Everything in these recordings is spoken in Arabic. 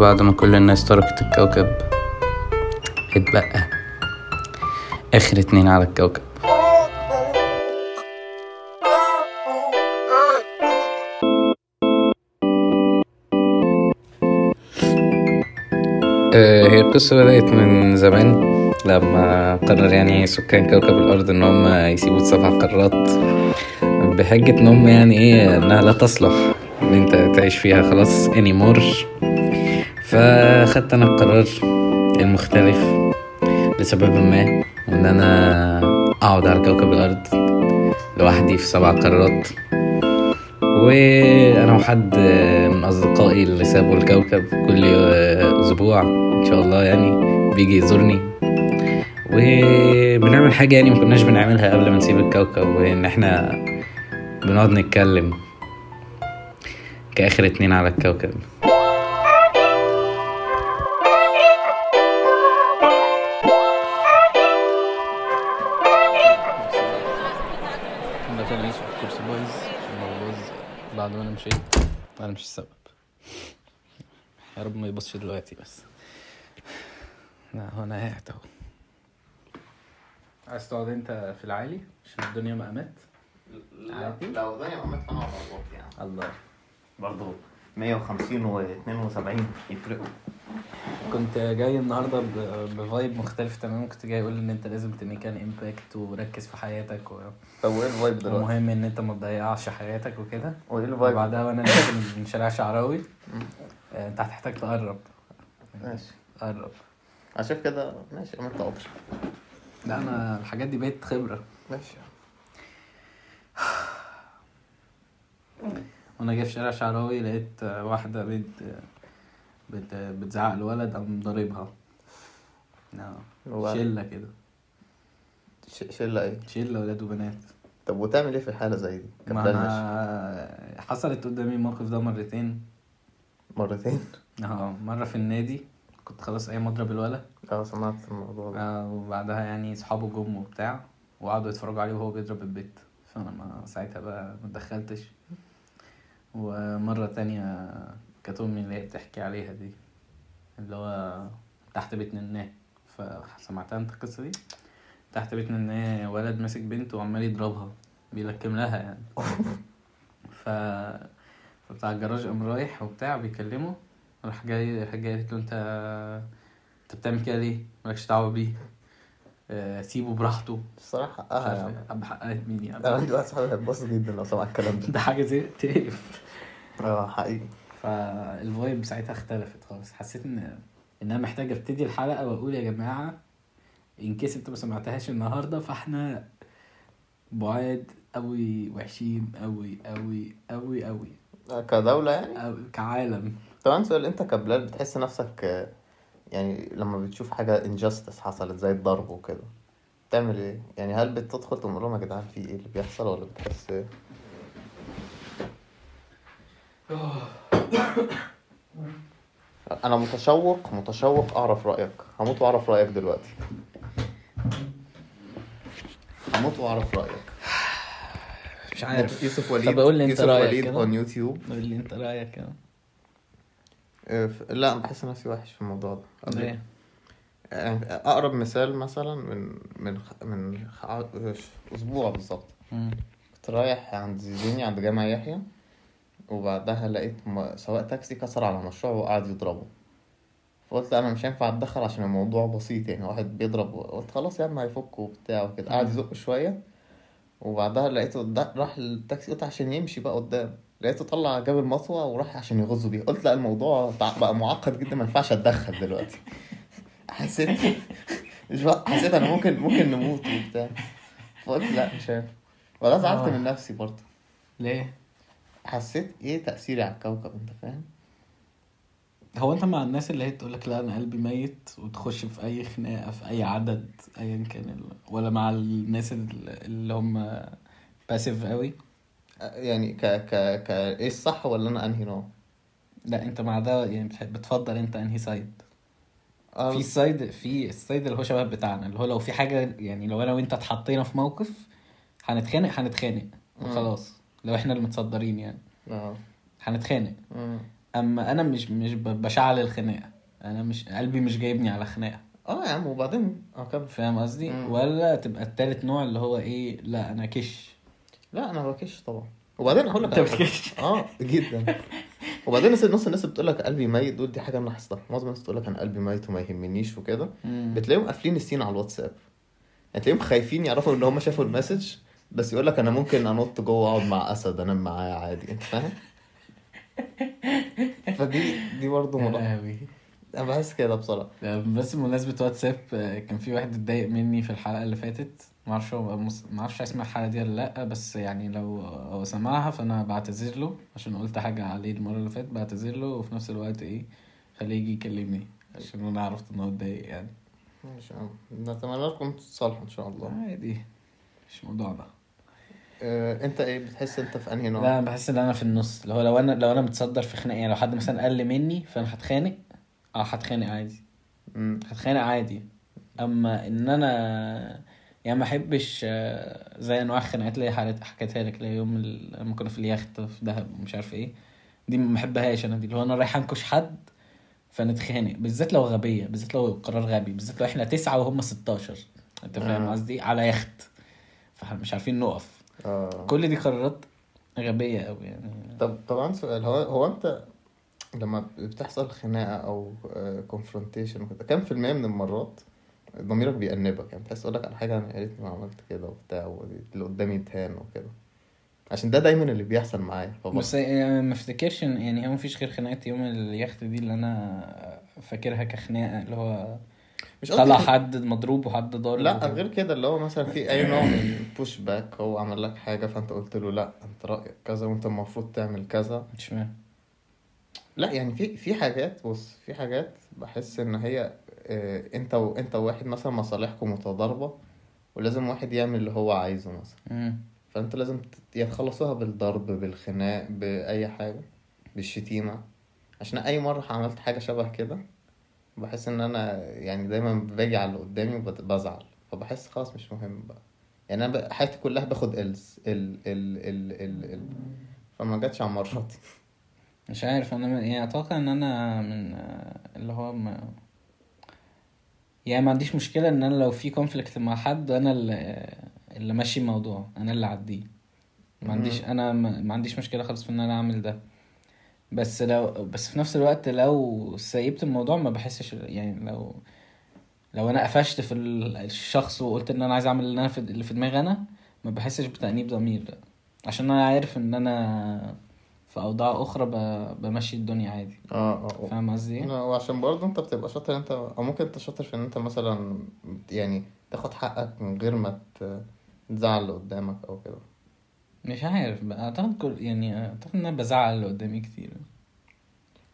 بعد ما كل الناس تركت الكوكب. اتبقى. آخر اتنين على الكوكب. آه، هي القصة بدأت من زمان لما قرر يعني سكان كوكب الأرض إن هم يسيبوا السبع قارات بحجة إن هم يعني إيه إنها لا تصلح إن أنت تعيش فيها خلاص anymore. فخدت أنا القرار المختلف لسبب ما إن أنا أقعد على كوكب الأرض لوحدي في سبع قارات وأنا وحد من أصدقائي اللي سابوا الكوكب كل أسبوع إن شاء الله يعني بيجي يزورني. وبنعمل حاجة يعني ما كناش بنعملها قبل ما نسيب الكوكب وإن إحنا بنقعد نتكلم كآخر اتنين على الكوكب. يا رب ما يبصش دلوقتي بس. لا هو أنا قاعد أهو. عايز تقعد أنت في العالي عشان الدنيا مقامات عادي؟ لو الدنيا عملت أنا على يعني. الله. برضه 150 و 72 يفرقوا. كنت جاي النهارده ب- ب vibe مختلف تماما. كنت جاي أقول إن أنت لازم ت make an impact وركز في حياتك و- طب وإيه ال vibe دلوقتي؟ ومهم إن أنت ما تضيعش حياتك وكده. وإيه ال vibe؟ وبعدها وأنا نازل من شارع شعراوي. انت هتحتاج تقرب. ماشي. قرب. شايف كده. ماشي عملت قطر لا أنا الحاجات دي بقت خبرة. ماشي. وأنا جاي في شارع شعراوي لقيت آه، واحدة آه، بت... بتزعق لولد قام ضاربها. آه، وبعدين؟ شلة كده. ش- شلة إيه؟ شلة ولاد وبنات. طب وتعمل إيه في حالة زي دي؟ ما كبدلش أنا حصلت قدامي الموقف ده مرتين. مرتين. آه مرة في النادي كنت خلاص أيام اضرب الولد. أه سمعت الموضوع ده. آه وبعدها يعني صحابه جم وبتاع وقعدوا يتفرجوا عليه وهو بيضرب البيت. فانا ما ساعتها بقى ما اتدخلتش ومرة تانية كانت أمي اللي هي بتحكي عليها دي اللي هو تحت بيت نناه. فسمعتها أنت القصة دي؟ تحت بيت نناه ولد ماسك بنت وعمال يضربها بيلكم لها يعني. ف فبتاع الجراج قام رايح وبتاع بيكلمه راح جاي راح جاي قالت له انت انت بتعمل كده ليه؟ مالكش دعوة بيه. آه، سيبه براحته. الصراحة مش حقها عم. حقها مين يعني أنا عندي واحد صاحبي هيتبسط جدا لو سمع الكلام ده. ده حاجة زي تقرف. آه حقيقي. فال vibe ساعتها اختلفت خالص. حسيت إن إن أنا محتاج أبتدي الحلقة وأقول يا جماعة in case انت ما سمعتهاش النهارده فإحنا بعاد قوي وحشين قوي قوي قوي قوي كدولة يعني؟ كعالم. طب سؤال أنت كبلال بتحس نفسك يعني لما بتشوف حاجة انجاستس حصلت زي الضرب وكده تعمل إيه؟ يعني هل بتدخل تقول لهم يا جدعان في إيه اللي بيحصل ولا بتحس إيه؟ أنا متشوق متشوق أعرف رأيك. هموت وأعرف رأيك دلوقتي. هموت وأعرف رأيك. مش عارف. يوسف وليد طب قول لي انت يوسف رأيك وليد on YouTube قول لي انت رأيك كده. آه، لا بحس نفسي وحش في الموضوع ده. ليه؟ يعني أقرب مثال مثلا من من خ- من خ- أسبوع بالظبط. كنت رايح عند زيزوني عند جامع يحيى وبعدها لقيت سواق تاكسي كسر على مشروع وقعد يضربه. فقلت لا أنا مش هينفع أتدخل عشان الموضوع بسيط يعني واحد بيضرب قلت خلاص يا عم هيفك وبتاع وكده. قعد يزق شوية. وبعدها لقيته راح التاكسي قلت عشان يمشي بقى قدام. لقيته طلع جاب المطوة وراح عشان يغزه بيها. قلت لا الموضوع بقى معقد جدا ما ينفعش أتدخل دلوقتي. حسيت مش حسيت أنا ممكن ممكن نموت وبتاع. فقلت لا مش هينفع ولا زعلت آه. من نفسي برضه. ليه؟ حسيت إيه تأثيري على الكوكب أنت فاهم؟ هو انت مع الناس اللي هي تقول لك لا أنا قلبي ميت وتخش في أي خناقة في أي عدد ايا كان ال... ولا مع الناس ال- اللي هم passive قوي يعني ك ك ك إيه الصح ولا أنا أنهي نوع لا انت مع ده يعني بتفضل انت أنهي side آه، في ال side في ال side اللي هو شبه بتاعنا اللي هو لو في حاجة يعني لو أنا وأنت اتحطينا في موقف هنتخانق هنتخانق. وخلاص لو إحنا اللي متصدرين يعني أه هنتخانق. أما أنا مش مش بشعل الخناقة. أنا مش قلبي مش جايبني على خناقة. آه يا عم وبعدين؟ آه كمل. فاهم قصدي. ولا تبقى التالت نوع اللي هو إيه لا أنا كش. لا أنا بكش طبعا. وبعدين هقول لك أنت. بتكش. آه جدا. وبعدين نص الناس بتقول لك قلبي ميت دول دي حاجة أنا لاحظتها. معظم الناس بتقول لك أنا قلبي ميت وما يهمنيش وكده. بتلاقيهم قافلين ال seen على الواتساب. يعني تلاقيهم خايفين يعرفوا إن هم شافوا ال message بس يقول لك أنا ممكن أنط جوه اقعد مع أسد أنام معاه عادي. أنت فاهم؟ فدي دي برضه ملاحظه. أنا بحس كده بصراحة. بس بمناسبة واتساب آه، كان في واحد اتضايق مني في الحلقة اللي فاتت. معرفش هو مس- معرفش اسمع الحلقة دي ولا لأ بس يعني لو هو سمعها فأنا بعتذر له عشان قلت حاجة عليه المرة اللي فاتت بعتذر له وفي نفس الوقت إيه خليه يجي يكلمني عشان أنا عرفت إن هو اتضايق يعني. ماشي يا عم. نتمنى لكم تصالحوا إن شاء الله. عادي. مش موضوع آه، انت إيه بتحس انت في انهي نوع؟ لا أنا بحس إن أنا في النص. اللي هو لو أنا لو أنا متصدر في خناقة يعني لو حد مثلا أقل مني فأنا هتخانق؟ آه هتخانق عادي. هتخانق عادي. أما إن أنا يعني ما أحبش آه، زي أنواع الخناقات اللي هي حكيتها لك اللي يوم لما كنا في اليخت في دهب ومش عارف إيه. دي ما بحبهاش أنا دي اللي هو أنا رايح أنكش حد فنتخانق. بالذات لو غبية بالذات لو قرار غبي بالذات لو إحنا تسعة وهم 16 أنت فاهم آه. قصدي؟ على يخت. فاحنا مش عارفين نقف. آه. كل دي قرارات غبية قوي يعني. طب طبعا سؤال هو هو أنت لما بتحصل خناقة أو كونفرونتيشن وكده كم في المية من المرات ضميرك بيأنبك؟ يعني بتحس لك على حاجة أنا يا ريتني ما عملت كده وبتاع واللي قدامي يتهان وكده. عشان ده دايما اللي بيحصل معايا بس يعني ما افتكرش يعني هو مفيش غير خناقة يوم اليخت دي اللي أنا فاكرها كخناقة اللي هو مش طلع حد مضروب وحد ضارب لا وكده. غير كده اللي هو مثلا في أي نوع من بوش باك هو عمل لك حاجة فأنت قلت له لا أنت رأيك كذا وأنت المفروض تعمل كذا مش فاهم لا يعني في في حاجات بص في حاجات بحس إن هي آه، أنت وانت وواحد مثلا مصالحكم متضاربة ولازم واحد يعمل اللي هو عايزه مثلا. فأنت لازم يا تخلصوها بالضرب بالخناق بأي حاجة بالشتيمة عشان أي مرة عملت حاجة شبه كده بحس إن أنا يعني دايما باجي على اللي قدامي وبزعل فبحس خلاص مش مهم بقى. يعني أنا حياتي كلها باخد الز ال ال ال ال ال فما جاتش على مراتي مش عارف أنا من- يعني أتوقع إن أنا من اللي هو ما يعني ما عنديش مشكلة إن أنا لو في conflict مع حد أنا اللي اللي ماشي الموضوع أنا اللي أعديه. ما عنديش أنا ما ما عنديش مشكلة خالص في إن أنا أعمل ده. بس لو بس في نفس الوقت لو سيبت الموضوع ما بحسش يعني لو لو أنا قفشت في ال- الشخص وقلت إن أنا عايز أعمل اللي أنا في اللي في دماغي أنا ما بحسش بتأنيب ضمير. ده عشان أنا عارف إن أنا في أوضاع أخرى ب- بمشي الدنيا عادي. آه آه فاهم قصدي إيه؟ وعشان برضه أنت بتبقى شاطر أنت أو ممكن أنت شاطر في إن أنت مثلا يعني تاخد حقك من غير ما تزعل اللي قدامك أو كده. مش عارف بقى أعتقد كل يعني أعتقد ان أنا بزعل اللي قدامي كتير.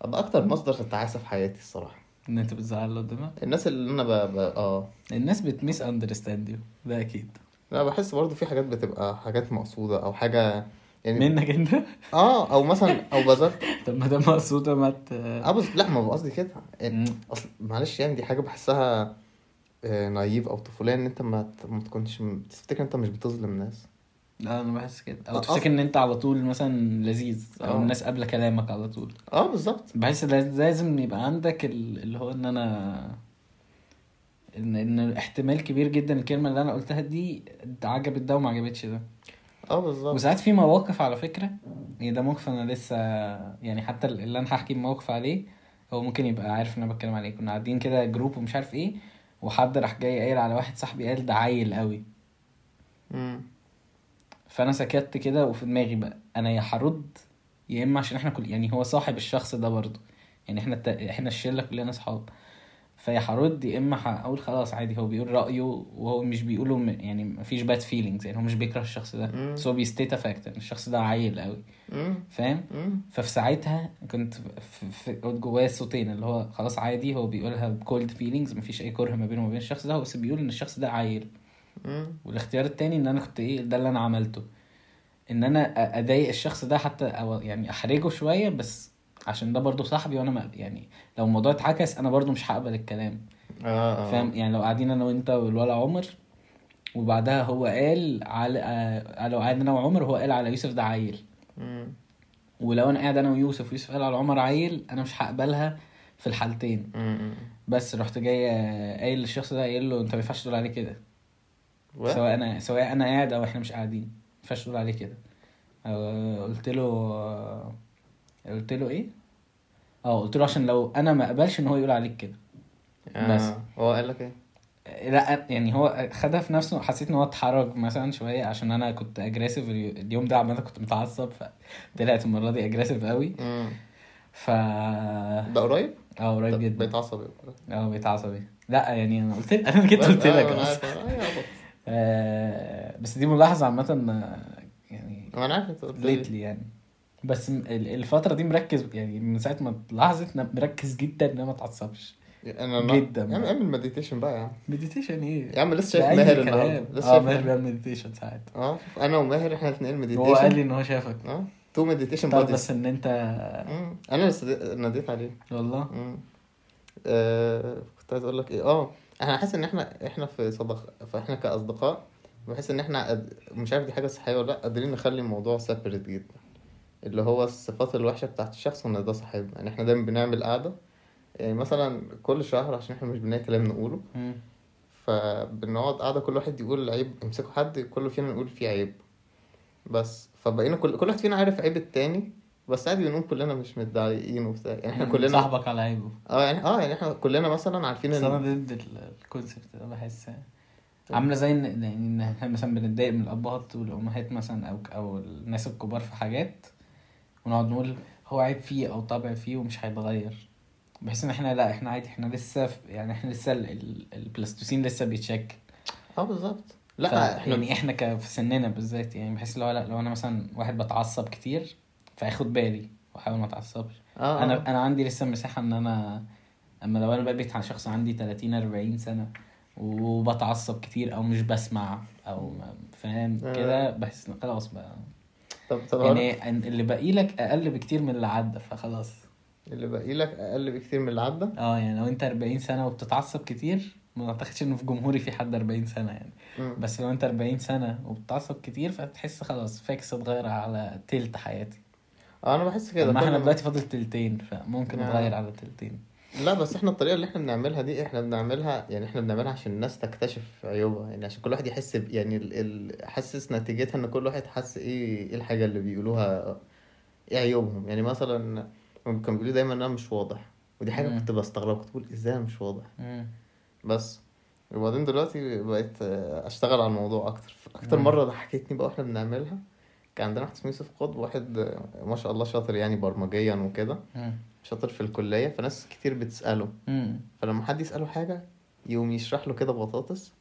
ده أكتر مصدر التعاسة في حياتي الصراحة. إن أنت بتزعل اللي قدامك؟ الناس اللي أنا ب... ب... آه. الناس بت misunderstand you ده أكيد. لا بحس برضه في حاجات بتبقى حاجات مقصودة أو حاجة يعني منك أنت؟ آه أو مثلا أو بذلت. طب ما ده مقصودة ما ت... آه بس لا ما هو قصدي كده. يعني. أصل معلش يعني دي حاجة بحسها آه، نايف أو طفولية إن أنت ما ت- ما تكونش تفتكر أنت مش بتظلم ناس. لا أنا بحس كده. أو آه، تفتكر إن أنت على طول مثلا لذيذ أو آه. الناس قابلة كلامك على طول؟ أه بالظبط. بحس لاز- لازم يبقى عندك ال- اللي هو إن أنا إن إن احتمال كبير جدا الكلمة اللي أنا قلتها دي عجبت ده وما عجبتش ده. أه بالظبط. وساعات في مواقف على فكرة يعني ده موقف أنا لسه يعني حتى اللي أنا هحكي موقف عليه هو ممكن يبقى عارف إن أنا بتكلم عليه. كنا قاعدين كده group ومش عارف إيه وحد راح جاي قايل على واحد صاحبي قال ده عيل قوي مم. فأنا سكت كده وفي دماغي بقى أنا يا هرد يا إما عشان إحنا كل يعني هو صاحب الشخص ده برضه يعني إحنا الت... إحنا الشلة كلنا أصحاب فيا هرد يا إما هقول خلاص عادي هو بيقول رأيه وهو مش بيقوله م... يعني مفيش bad feelings يعني هو مش بيكره الشخص ده. بس هو بي state إن الشخص ده عيل قوي. فاهم. ففي ساعتها كنت في, في جوايا الصوتين اللي هو خلاص عادي هو بيقولها ب cold feelings مفيش أي كره ما بينه وما بين الشخص ده هو بس بيقول إن الشخص ده عيل. والاختيار التاني ان أنا كنت إيه ده اللي أنا عملته. ان أنا اضايق الشخص ده حتى أو يعني احرجه شوية بس عشان ده برضو صاحبي وأنا ما يعني لو الموضوع اتعكس أنا برضو مش هقبل الكلام. آه آه فاهم؟ يعني لو قاعدين أنا وانت والولا عمر وبعدها هو قال على آه، لو قاعد أنا وعمر هو قال على يوسف ده عيل. مم. ولو أنا قاعد أنا ويوسف ويوسف قال على عمر عيل أنا مش هقبلها في الحالتين. بس رحت جاي آه، قايل للشخص ده قايل له انت ما ينفعش تقول عليه كده. و- سواء أنا سواء أنا قاعد أو إحنا مش قاعدين. ما ينفعش تقول عليه كده. آه، قلت له آه، قلت له إيه؟ آه قلت له عشان لو أنا ما اقبلش إن هو يقول عليك كده. بس. آه. هو قال لك إيه؟ لا يعني هو خدها في نفسه حسيت إن هو اتحرج مثلا شوية عشان أنا كنت aggressive اليوم ده عامه كنت متعصب فطلعت المرة دي aggressive قوي. ف ده قريب؟ آه قريب جدا. بقيت عصبي آه بقيت عصبي لا يعني أنا قلت لك أنا جيت قلت آه، لك أصلاً. عارف آه، بس دي ملاحظة عامة آه، يعني أنا عارف إنت lately يعني. بس م- ال- الفترة دي مركز يعني من ساعة ما لاحظت إن مركز جدا إن أنا ما أتعصبش. أنا جدا. يا عم اعمل meditation بقى يا عم. meditation إيه؟ يا عم لسه شايف ماهر. النهارده. لسه آه ماهر بيعمل meditation ساعات. آه أنا وماهر إحنا الاثنين هو قال meditation لي إن هو شافك. آه two meditation طب buddies بس إن أنت أنا بس ناديت عليه. والله؟ مم. آه كنت عايز أقول لك إيه آه. أنا حاسس إن إحنا إحنا في صداقه فإحنا كأصدقاء بحس إن إحنا قد... مش عارف دي حاجة صحية ولا لأ قادرين نخلي الموضوع separate جدا. اللي هو الصفات الوحشة بتاعت الشخص وإن ده صاحبنا. يعني إحنا دايما بنعمل قعدة يعني مثلا كل شهر عشان إحنا مش بنلاقي كلام نقوله. فبنقعد قاعدة كل واحد يقول عيب يمسكوا حد كل فينا نقول فيه عيب. بس فبقينا كل كل واحد فينا عارف عيب التاني بس عادي بنقول كلنا مش متضايقين وبتاع. يعني إحنا كلنا صاحبك على عيبه آه يعني آه يعني إحنا كلنا مثلا عارفين ان ضد ال- الكونسيبت ده بحس عاملة زي إن يعني إن إحنا مثلا بنتضايق من الأبهات والأمهات مثلا أو أو الناس الكبار في حاجات ونقعد نقول هو عيب فيه أو طبع فيه ومش هيتغير. بحس إن إحنا لا إحنا عادي إحنا لسه يعني إحنا لسه ال- ال- البلاستوسين لسه بيتشكل. آه بالظبط. لا إحنا يعني إحنا ك- في سننا بالذات يعني بحس لو لا لو أنا مثلا واحد بتعصب كتير فاخد بالي واحاول ما اتعصبش. آه أنا أنا أنا عندي لسه مساحة إن أنا أما لو أنا بقيت على شخص عندي 30 40 سنة وبتعصب كتير أو مش بسمع أو فاهم آه. كده بحس إن خلاص بقى. طب طب يعني اللي باقي لك أقل بكتير من اللي عدى فخلاص. اللي باقي لك أقل بكتير من اللي عدى؟ آه يعني لو أنت 40 سنة وبتتعصب كتير ما أعتقدش إنه في جمهوري في حد 40 سنة يعني. مم. بس لو أنت 40 سنة وبتتعصب كتير فتحس خلاص فاكس اتغير على تلت حياتي. أنا بحس كده. كل إحنا ما- دلوقتي فاضل تلتين فممكن آه. اتغير على تلتين. لا بس إحنا الطريقة اللي إحنا بنعملها دي إحنا بنعملها يعني إحنا بنعملها عشان الناس تكتشف عيوبها. يعني عشان كل واحد يحس ب- يعني ال... ال... حاسس نتيجتها إن كل واحد حس إيه إيه الحاجة اللي بيقولوها إيه عيوبهم. يعني مثلا كانوا بيقولوا دايما أنا مش واضح ودي حاجة مم. كنت بستغرب كنت بقول إزاي أنا مش واضح؟ مم. بس. وبعدين دلوقتي بقيت آه، أشتغل على الموضوع أكتر. أكتر مم. مرة ضحكتني بقى وإحنا بنعملها كان عندنا واحد اسمه يوسف قطب واحد ما شاء الله شاطر يعني برمجيا وكده. شاطر في الكلية فناس كتير بتسأله. مم. فلما حد يسأله حاجة يقوم يشرح له كده ببطاطس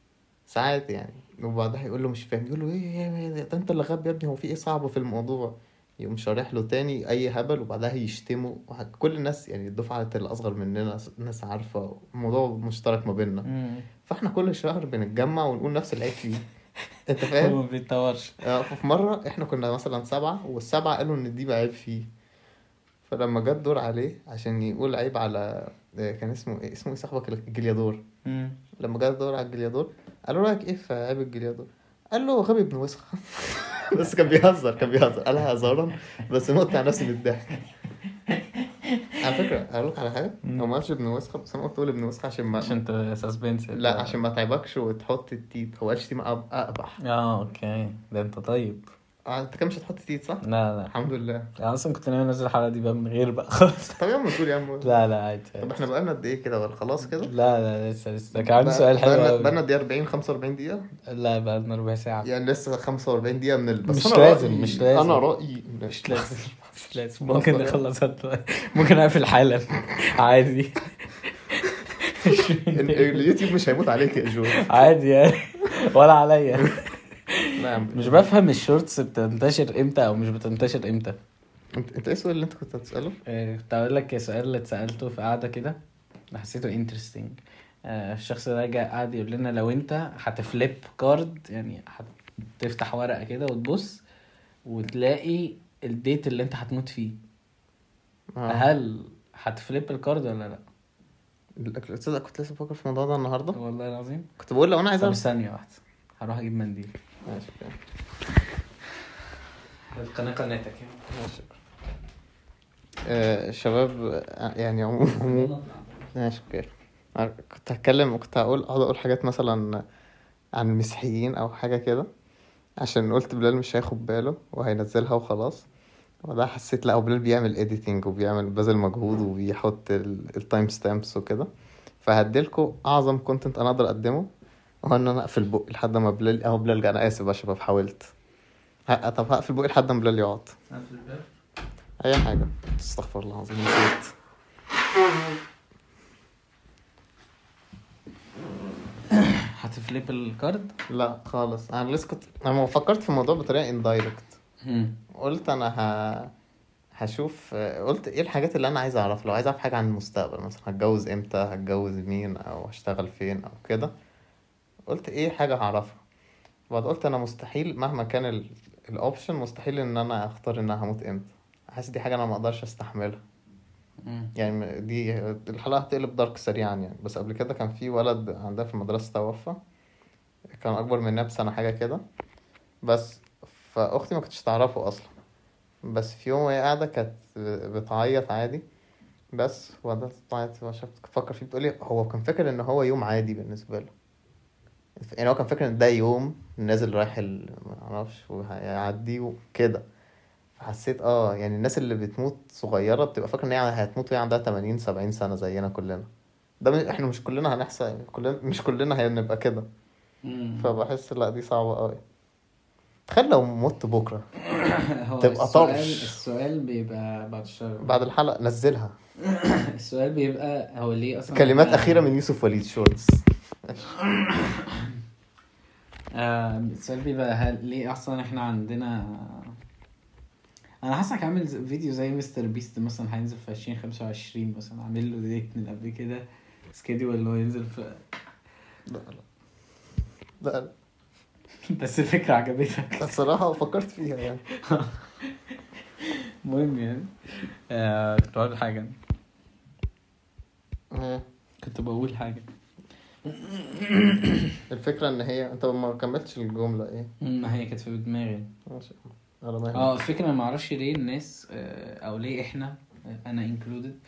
ساعات يعني وبعدها يقول له مش فاهم يقول له إيه إيه إيه ده أنت اللي غبي يا ابني هو في إيه صعب في الموضوع؟ يقوم شارح له تاني أي هبل وبعدها يشتمه. كل الناس يعني الدفعة الأصغر مننا ناس عارفة الموضوع مشترك ما بيننا. فإحنا كل شهر بنتجمع ونقول نفس العيب فيه انت فاهم؟ هو ما بيتطورش. آه، ففي مرة إحنا كنا مثلا سبعة والسبعة قالوا إن دي عيب فيه. فلما جت دور عليه عشان يقول عيب على آه، كان اسمه إيه؟ اسمه إيه صاحبك الجليادور. لما جت دور على الجليادور قالوا رايك إيه في عيب الجليادور؟ قال له غبي ابن وسخة. بس كان بيهزر كان بيهزر. قالها هزارا بس على نفسي بالضحك على فكرة أقول لك على حاجة. مم. هو ما قالش ابن وسخة بس أنا قلت ابن وسخة عشان ما عشان ت suspense لا عشان ما تعبكش وتحط التيت. هو قال شتيمة أق- اقبح آه okay. ده أنت طيب. انت كده مش هتحط تيت صح؟ لا لا. الحمد لله. أنا أصلا كنت ناوي أنزل الحلقة دي بقى من غير بقى خالص طب يا عم تقول يا عم. لا لا عادي طب إحنا بقالنا قد إيه كده؟ ولا خلاص كده؟ لا لا لسه لسه. كان عندي سؤال حلو بقالنا قوي بقالنا دي 40 45 دقيقة؟ لا بقى لنا ربع ساعة. يعني لسه 45 دقيقة من ال... بس مش أنا لازم، رأيي- مش لازم. أنا رأيي مش لازم مش لازم. ممكن بقى. نخلص هت- ممكن أقفل حالا. عادي. ال- اليوتيوب مش هيموت عليك يا جو. عادي يعني. ولا عليا. لا يا عم مش بفهم ال shorts بتنتشر إمتى أو مش بتنتشر إمتى. انت أنت إيه السؤال اللي أنت كنت هتسأله؟ آه، كنت أقول لك سؤال اللي اتسألته في قعدة كده. حسيته interesting الشخص ده جه قعد يقول لنا لو أنت هت flip card يعني هتفتح ورقة كده وتبص وتلاقي ال date اللي أنت هتموت فيه. آه. هل هتفليب الكارد ولا لأ؟ لا، تصدق كنت لسه بفكر في الموضوع ده النهارده. والله العظيم. كنت بقول لو أنا عايز طب اعرف ثانية واحدة. هروح أجيب منديل. ماشي. القناة قناتك. ماشي. آه، شباب آه، يعني عموما ماشي okay. كنت هتكلم كنت هقول أقعد أقول حاجات مثلا عن المسيحيين أو حاجة كده عشان قلت بلال مش هياخد باله وهينزلها وخلاص. وده حسيت لا بلال بيعمل editing وبيعمل بذل مجهود وبيحط ال time stamps وكده. فهديلكوا أعظم content أنا أقدر أقدمه. وهو ان أنا اقفل بقي لحد ما بلال اهو بلال أنا اسف يا شباب حاولت. ه- طب هقفل بقي لحد ما بلال يقعد. اي حاجة. استغفر الله العظيم نسيت. هت flip ال card؟ لا خالص. أنا لسه كنت أنا فكرت في الموضوع بطريقة indirect قلت أنا ه... هشوف قلت إيه الحاجات اللي أنا عايز اعرفها لو عايز اعرف حاجة عن المستقبل مثلا هتجوز إمتى هتجوز مين أو هشتغل فين أو كده. قلت إيه حاجة هعرفها. بعد قلت أنا مستحيل مهما كان ال- الاوبشن مستحيل إن أنا أختار ان أنا هموت إمتى. حاسس دي حاجة أنا ما أقدرش أستحملها. يعني دي الحلقة هتقلب دارك سريعا يعني. بس قبل كده كان في ولد عندها في المدرسة توفى. كان أكبر مننا بسنة حاجة كده. بس فأختي ما كانتش تعرفه أصلا. بس في يوم وهي قاعدة كانت بتعيط عادي. بس وبعدين بتعيط شفت تفكر فيه بتقولي هو كان فاكر إن هو يوم عادي بالنسبة له. يعني هو كان فاكر إن ده يوم نازل رايح ال... أعرفش وهيعدي وكده. حسيت آه يعني الناس اللي بتموت صغيرة بتبقى فاكرة إن هي هتموت وهي عندها 80 70 سنة زينا كلنا. ده مش إحنا مش كلنا هنحصل كلنا مش كلنا هنبقى كده. فبحس لا دي صعبة قوي تخيل لو مت بكرة. هو تبقى السؤال طرش. السؤال بيبقى بعد الشر. بعد الحلقة نزلها. السؤال بيبقى هو ليه أصلا كلمات أخيرة من يوسف وليد shorts السؤال بيبقى هل ليه أصلا إحنا عندنا أنا حاسك عامل فيديو زي مستر بيست مثلا هينزل في 2025 مثلا. عامل له date من قبل كده schedule اللي هو ينزل في لا لا. لا بس الفكرة عجبتك. الصراحة فكرت فيها يعني. المهم يعني. آه كنت بقول حاجة. آه. كنت بقول حاجة. الفكرة إن هي أنت ما كملتش الجملة إيه؟ ما هي كانت في دماغي. آه الفكرة ما أعرفش ليه الناس آه، أو ليه إحنا آه، أنا انكلودد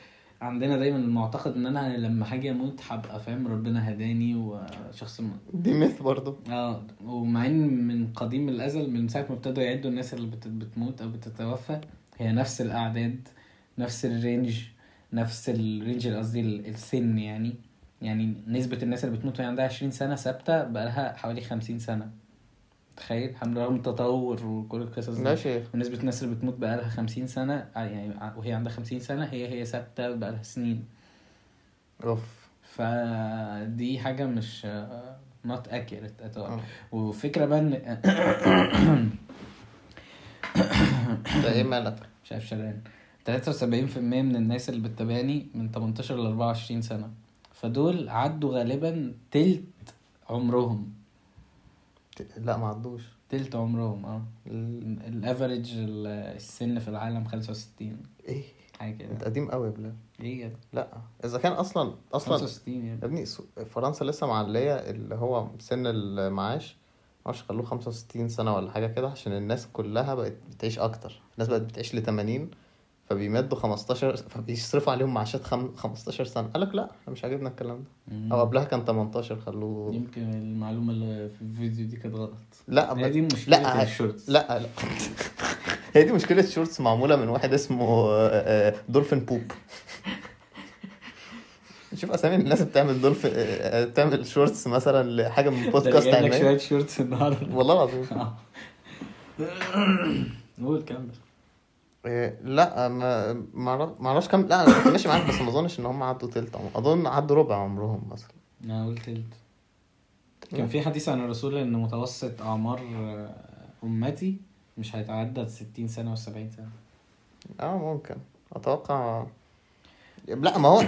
عندنا دايما المعتقد إن أنا لما هاجي أموت هبقى فاهم ربنا هداني وشخص م... دي ميث برضو. آه ومع إن من قديم الأزل من ساعة ما ابتدوا يعدوا الناس اللي بت... بتموت أو بتتوفى هي نفس الأعداد نفس ال range نفس ال range قصدي ال- السن يعني. يعني نسبة الناس اللي بتموت وهي عندها 20 سنة ثابتة بقالها حوالي 50 سنة. تخيل؟ رغم التطور وكل القصص دي. لا شيخ. ونسبة الناس اللي بتموت بقالها خمسين سنة ع- يعني ع- وهي عندها خمسين سنة هي هي ثابتة بقالها سنين. أوف. فدي حاجة مش not accurate at all. آه. وفكرة بقى إن ده إيه مالك مش عارف في المية من الناس اللي بتتابعني من تمنتاشر لأربعة وعشرين سنة. فدول عدوا غالبا تلت عمرهم. لا ما عدوش. تلت عمرهم آه. ال- الافريج السن في العالم خمسة وستين. إيه؟ حاجة انت كده قديم قوي يا بلال. إيه كده لا إذا كان أصلا أصلا وستين يعني يا ابني فرنسا لسه معلية اللي هو سن المعاش. معرفش خلوه 65 سنة ولا حاجة كده عشان الناس كلها بقت بتعيش أكتر. الناس بقت بتعيش ل 80 فبيمدوا 15 فبيصرفوا عليهم معاشات خم... 15 سنة. قال لك لا إحنا مش عاجبنا الكلام ده. مم. أو قبلها كان 18 خلوه. يمكن المعلومة اللي في الفيديو دي كانت غلط. لا هي. دي مشكلة لا ال shorts لا لا. هي دي مشكلة shorts معمولة من واحد اسمه آه، آه، دولفين بوب شوف أسامي الناس بتعمل دولفين آه، بتعمل shorts مثلا لحاجة من بودكاست علميه شوية shorts النهاردة. والله العظيم. آه. قول كمل. إيه، لا ما ما أعرفش كام لا أنا كنت ماشي معاك بس ما أظنش إن هم عدوا تلت عمر. أظن عدوا ربع عمرهم مثلا. أنا قلت تلت. كان في حديث عن الرسول إن متوسط أعمار آه، أمتي مش هيتعدى 60 سنة و 70 سنة. آه ممكن. أتوقع لا ما هو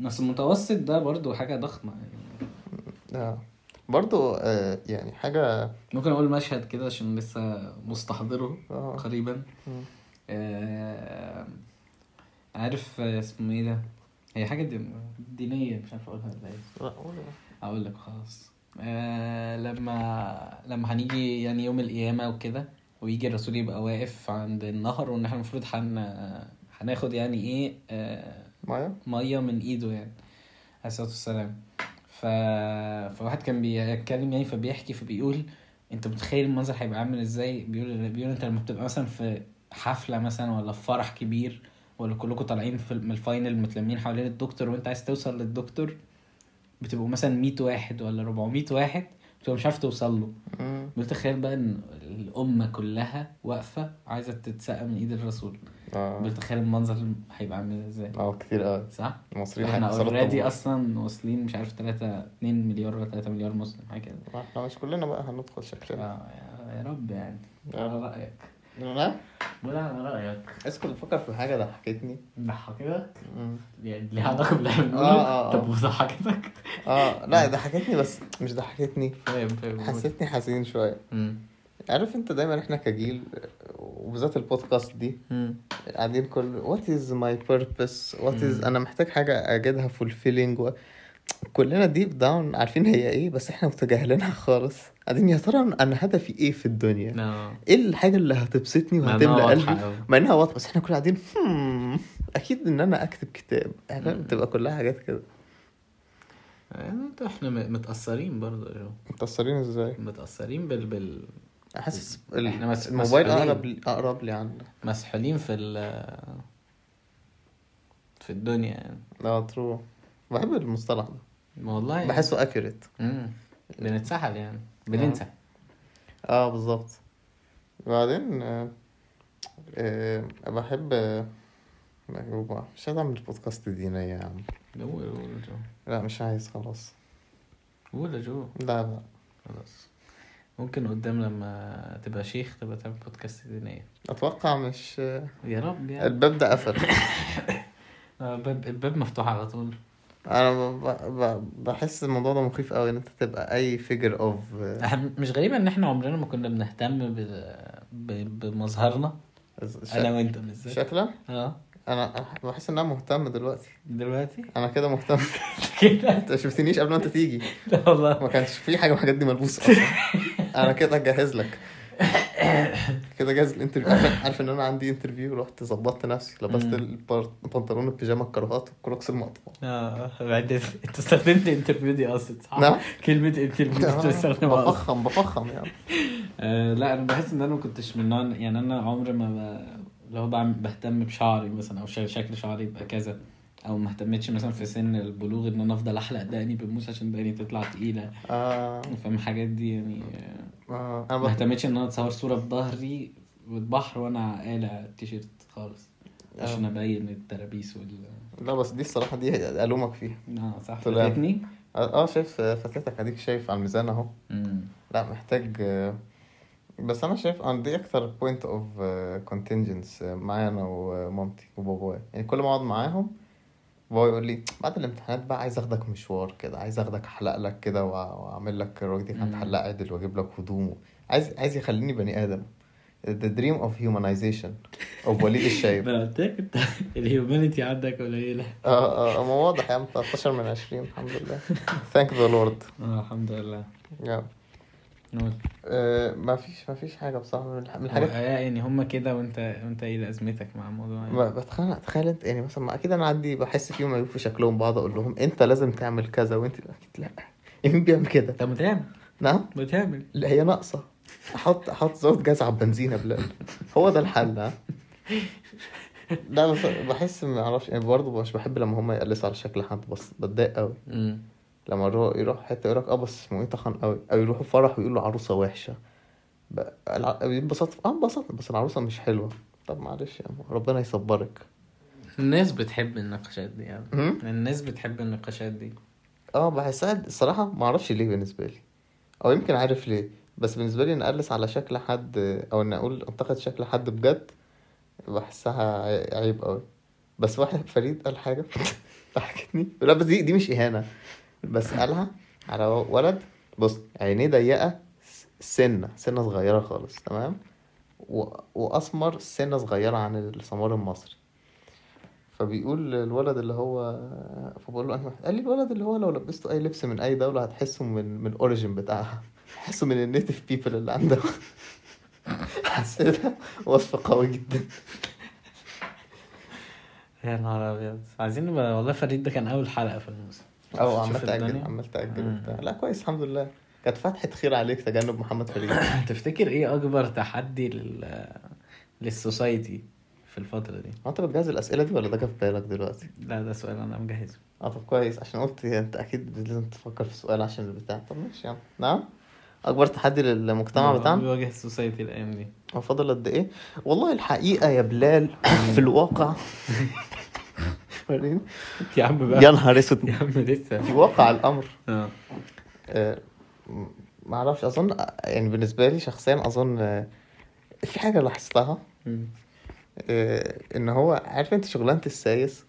بس المتوسط ده برضو حاجة ضخمة يعني. آه. برضو آه يعني حاجة ممكن أقول مشهد كده عشان لسه مستحضره آه. قريبا. آه، عارف آه، اسمه إيه ده؟ هي حاجة دي- دينية مش عارف أقولها ولا إيه. لا، قول. أقول لك خلاص. آه لما لما هنيجي يعني يوم القيامة وكده ويجي الرسول يبقى واقف عند النهر وإن إحنا المفروض هن هناخد يعني إيه آه مايا مية من إيده يعني عليه الصلاة والسلام. ف... فواحد كان بيتكلم يعني فبيحكي فبيقول أنت متخيل المنظر هيبقى عامل إزاي؟ بيقول بيقول أنت لما بتبقى مثلا في حفلة مثلا ولا في فرح كبير ولا كلكم طالعين في من الفاينل متلمين حوالين الدكتور وأنت عايز توصل للدكتور بتبقوا مثلا 100 واحد ولا 400 واحد بتبقى مش عارف توصل له. بتخيل بقى إن الأمة كلها واقفة عايزة تتسقى من إيد الرسول. آه. بتخيل المنظر هيبقى عامل إزاي. آه كتير قوي. صح؟ المصريين إحنا اوريدي. أصلا واصلين مش عارف 3 2 مليار ولا 3 مليار مسلم حاجة كده. إحنا مش كلنا بقى هندخل شكلنا. آه، يا- رب يعني. على رأيك. لا. بقول على رأيك. اسكت بفكر في حاجة ضحكتني. ضحكتك. يعني ليها علاقة باللي إحنا بنقوله؟ آه، آه. طب وضحكتك؟ آه لا ضحكتني بس مش ضحكتني. فاهم فاهم حسيتني حزين شوية. مم. عارف انت دايما إحنا كجيل وبالذات البودكاست دي. قاعدين كل what is my purpose what is. أنا محتاج حاجة أجدها fulfilling و... كلنا deep down عارفين هي إيه بس إحنا متجاهلينها خالص قاعدين يا ترى أنا هدفي إيه في الدنيا آه إيه الحاجة اللي هتبسطني وهتملى قلبي. مع إنها واضحة بس إحنا كلنا قاعدين هم أكيد إن أنا أكتب كتاب إحنا. بتبقى كلها حاجات كده يعني إحنا متأثرين برضه. متأثرين إزاي متأثرين بال بال حاسس إحنا مس- الموبايل. أقرب لي أقرب لي عنه مسحولين في ال في الدنيا يعني. آه true بحب المصطلح ده. والله يعني. بحسه accurate. بنتسحل يعني. بننسى. آه. بالظبط. وبعدين آه، آه، بحب آه، مش عايز أعمل بودكاست دينية يا عم. قول قول جو لا مش عايز خلاص. قول يا جو. لا لا. خلاص. ممكن قدام لما تبقى شيخ تبقى تعمل بودكاست دينية. أتوقع مش آه، يا رب يعني. الباب ده قفل. آه، الباب الباب مفتوح على طول. أنا ب- ب- بحس الموضوع ده مخيف قوي إن أنت تبقى أي figure of إحنا مش غريبة إن إحنا عمرنا ما كنا بنهتم ب... ب... بمظهرنا. أنا وأنت بالذات. شكلا؟ آه. أنا بحس إن أنا مهتم دلوقتي. دلوقتي؟ أنا كده مهتم. كده؟ أنت شفتنيش قبل ما أنت تيجي. لا والله. ما كانش في حاجة من الحاجات دي ملبوسة. أصلا أنا كده جاهز لك كده جاهز ال interview عارف, إن أنا عندي interview رحت ظبطت نفسي لبست البنطلون البيجامة الكاروهات والكروكس المقطوع آه بعدين أنت استخدمت interview دي أصلا صح؟ نعم. كلمة interview بستخدمها أصلاً. بفخم بفخم يعني آه لا أنا بحس إن أنا ما كنتش من نوع يعني أنا عمري ما. لو بعمل بهتم بشعري مثلا أو شكل شعري يبقى كذا أو ما اهتمتش مثلا في سن البلوغ إن أنا أفضل أحلق دقني بموس عشان دقني تطلع تقيلة. آه. فاهم الحاجات دي يعني. آه، آه أنا ما. اهتمتش إن أنا أتصور صورة بظهري والبحر وأنا قالع التيشيرت خالص. عشان آه. أبين الترابيس وال لا بس دي الصراحة دي ألومك فيها. آه صح. فاتتني؟ آه شايف فتاتك أديك شايف على الميزان أهو. لا محتاج آه، بس أنا شايف أنا دي أكتر point of contingence معايا أنا ومامتي وبابايا. يعني كل ما أقعد معاهم بابا يقول لي بعد الامتحانات بقى عايز أخدك مشوار كده عايز أخدك أحلق لك كده وأعمل لك مم. عند حلاق عدل وأجيب لك هدوم عايز عايز يخليني بني آدم. The dream of humanization of وليد الشايب. أنا قلت لك أنت الهيومانيتي عندك قليلة. آه آه ما واضح يا عم 13 من 20 الحمد لله. Thank the lord. آه الحمد لله. Yeah. نقول. آه ما فيش ما فيش حاجة بصراحة من الح- من الحاجات يعني هما كده وانت وانت إيه لازمتك مع الموضوع يعني؟ تخيل انت يعني مثلا ما أكيد أنا عندي بحس فيهم عيوب في شكلهم بقعد أقول لهم أنت لازم تعمل كذا وانت أكيد لا. مين بيعمل كده. طب ما تعمل. نعم. ما تعمل. لا هي ناقصة. أحط أحط زود جاز على البنزين يا بلال هو ده الحل ها؟ لا بس بحس ما أعرفش يعني برضه مش بحب لما هم يقلسوا على شكل حد بس بتضايق قوي لما يروح يروح حتة يقول لك آه بس اسمه إيه؟ تخن قوي أو يروحوا فرح ويقولوا عروسة وحشة. انبسطت. آه انبسطت بس العروسة مش حلوة. طب معلش يا عم ربنا يصبرك. الناس بتحب النقاشات دي يعني؟ الناس بتحب النقاشات دي. آه بحسها الصراحة ما أعرفش ليه بالنسبة لي. أو يمكن عارف ليه. بس بالنسبة لي ان اقلس على شكل حد أو إن أقول أنتقد شكل حد بجد بحسها عي- عيب قوي بس واحد فريد قال حاجة ضحكتني. لا بس دي دي مش إهانة. بس قالها على ولد بص عينيه ضيقة سنة سنة صغيرة خالص تمام. وأسمر سنة صغيرة عن السمار المصري فبيقول الولد اللي هو فبقول له واحد؟ قال لي الولد اللي هو لو لبسته أي لبس من أي دولة هتحسه من من ال origin بتاعها تحسه من ال native people اللي عندها حسيتها وصف قوي جدا يا نهار أبيض عايزين والله فريد ده كان أول حلقة في الموسم آه عمال الدنيا. عمال تأجل مم. وبتاع. لا كويس الحمد لله. كانت فتحة خير عليك تجنب محمد فريد تفتكر إيه أكبر تحدي لل لل society في الفترة دي؟ هو أنت بتجهز الأسئلة دي ولا ده جه في بالك دلوقتي؟ لا ده سؤال أنا مجهزه. آه طب كويس عشان قلت أنت أكيد لازم تفكر في سؤال عشان البتاع طب ماشي يلا. نعم؟ أكبر تحدي للمجتمع بتاعنا؟ بيواجه السوسايتي الأيام دي. هو فاضل قد إيه؟ والله الحقيقة يا بلال في الواقع يا عم بقى. يا نهار أسود. يا عم لسه. في واقع الأمر. آه. آه، ما أعرفش أظن يعني بالنسبة لي شخصيا أظن آه، في حاجة لاحظتها. آه، إن هو عارف أنت شغلانة السايس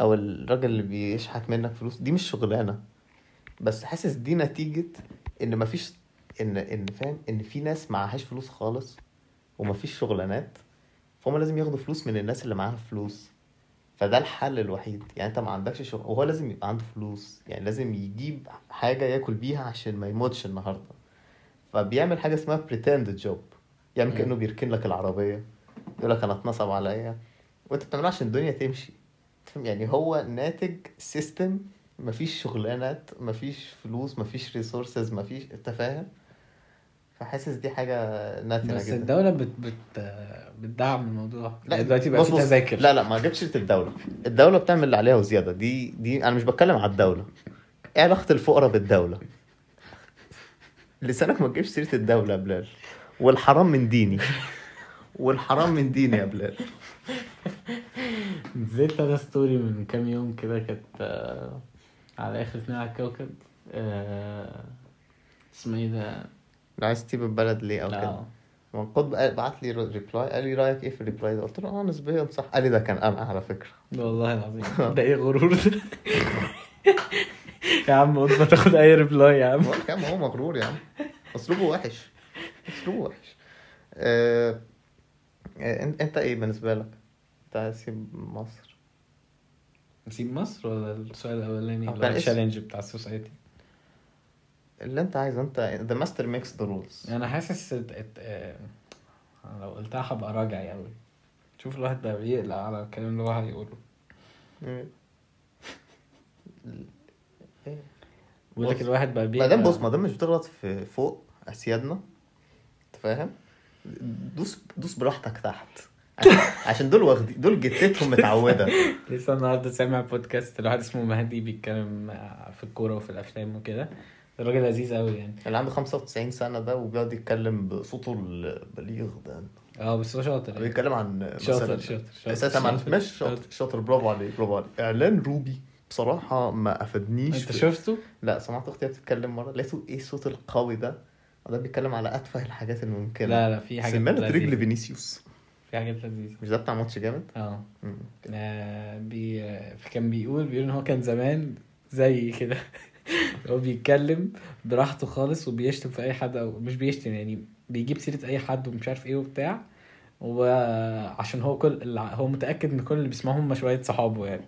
أو الراجل اللي بيشحت منك فلوس؟ دي مش شغلانة. بس حاسس دي نتيجة إن مفيش إن إن فاهم إن في ناس معهاش فلوس خالص ومفيش شغلانات فهم لازم ياخدوا فلوس من الناس اللي معاها فلوس. فده الحل الوحيد. يعني انت ما عندكش شغل وهو لازم يبقى عنده فلوس. يعني لازم يجيب حاجة ياكل بيها عشان ما يموتش النهارده. فبيعمل حاجة اسمها job. يعمل مم. كأنه بيركن لك العربية. يقول لك أنا أتنصب عليا. وأنت بتعمله عشان الدنيا تمشي؟ يعني هو ناتج system مفيش شغلانات مفيش فلوس مفيش resources مفيش أنت فاهم؟ فحاسس دي حاجة ناتجه بس جدا. الدولة بت بت بتدعم الموضوع. لا يعني دلوقتي بقى في بص، تذاكر. لا لا ما جبتش سيرة الدولة. الدولة بتعمل اللي عليها وزيادة. دي دي أنا مش بتكلم على الدولة. إيه علاقة الفقراء بالدولة؟ لسانك ما تجيبش سيرة الدولة يا بلال. والحرام من ديني. والحرام من ديني يا بلال. نزلت أنا story من كام يوم كده كانت آه، على آخر اتنين على الكوكب. آه، اسمه إيه ده؟ عايز تسيب البلد ليه أو كده. آه. منقود بعت لي reply قال لي رأيك إيه في ال reply ده؟ قلت له آه نسبيا صح. قال لي ده كان أنا على فكرة. والله العظيم. ده إيه غرور؟ ده؟ يا عم قلت ما تاخد أي reply يا عم. كام هو مغرور يا عم. أسلوبه وحش. أسلوبه وحش. آه... آه... انت أنت إيه بالنسبة لك؟ أنت تسيب مصر. نسيب مصر ولا السؤال الأولاني؟ اللي كان هو ال challenge بتاع ال society؟ اللي انت عايزه انت the master makes the rules أنا حاسس ات- ات- آه، لو قلتها هبقى راجعي قوي شوف الواحد بقى بيقلق على الكلام اللي هو هيقوله. بقول لك. الواحد بقى بيقلق. دام بص ما دام مش بتغلط في فوق أسيادنا انت فاهم؟ دوس دوس براحتك تحت. عشان, عشان دول واخدين دول جتتهم متعودة. لسه النهارده سامع بودكاست لواحد اسمه مهدي بيتكلم في الكورة وفي الأفلام وكده. الراجل لذيذ قوي يعني. اللي عنده 95 سنة ده وبيقعد يتكلم بصوته البليغ ده. آه بس هو شاطر يعني. بيتكلم عن شاطر شاطر شاطر. أساسا شاطر، مش شاطر شاطر. برافو عليك برافو عليك. إعلان روبي بصراحة ما أفادنيش أنت في- شفته؟ لا سمعت أختي بتتكلم مرة. لقيته إيه الصوت القوي ده؟ وده بيتكلم على أتفه الحاجات الممكنة. لا لا في حاجات سمانة رجل. فينيسيوس. في حاجات لذيذة. مش ده بتاع ماتش جامد؟ آه. آه، بي كان بيقول بيقول إن هو كان زمان زي كده. هو بيتكلم براحته خالص وبيشتم في أي حد أو مش بيشتم يعني بيجيب سيرة أي حد ومش عارف إيه وبتاع. وعشان هو كل هو متأكد إن كل اللي بيسمعهم هم شوية صحابه يعني.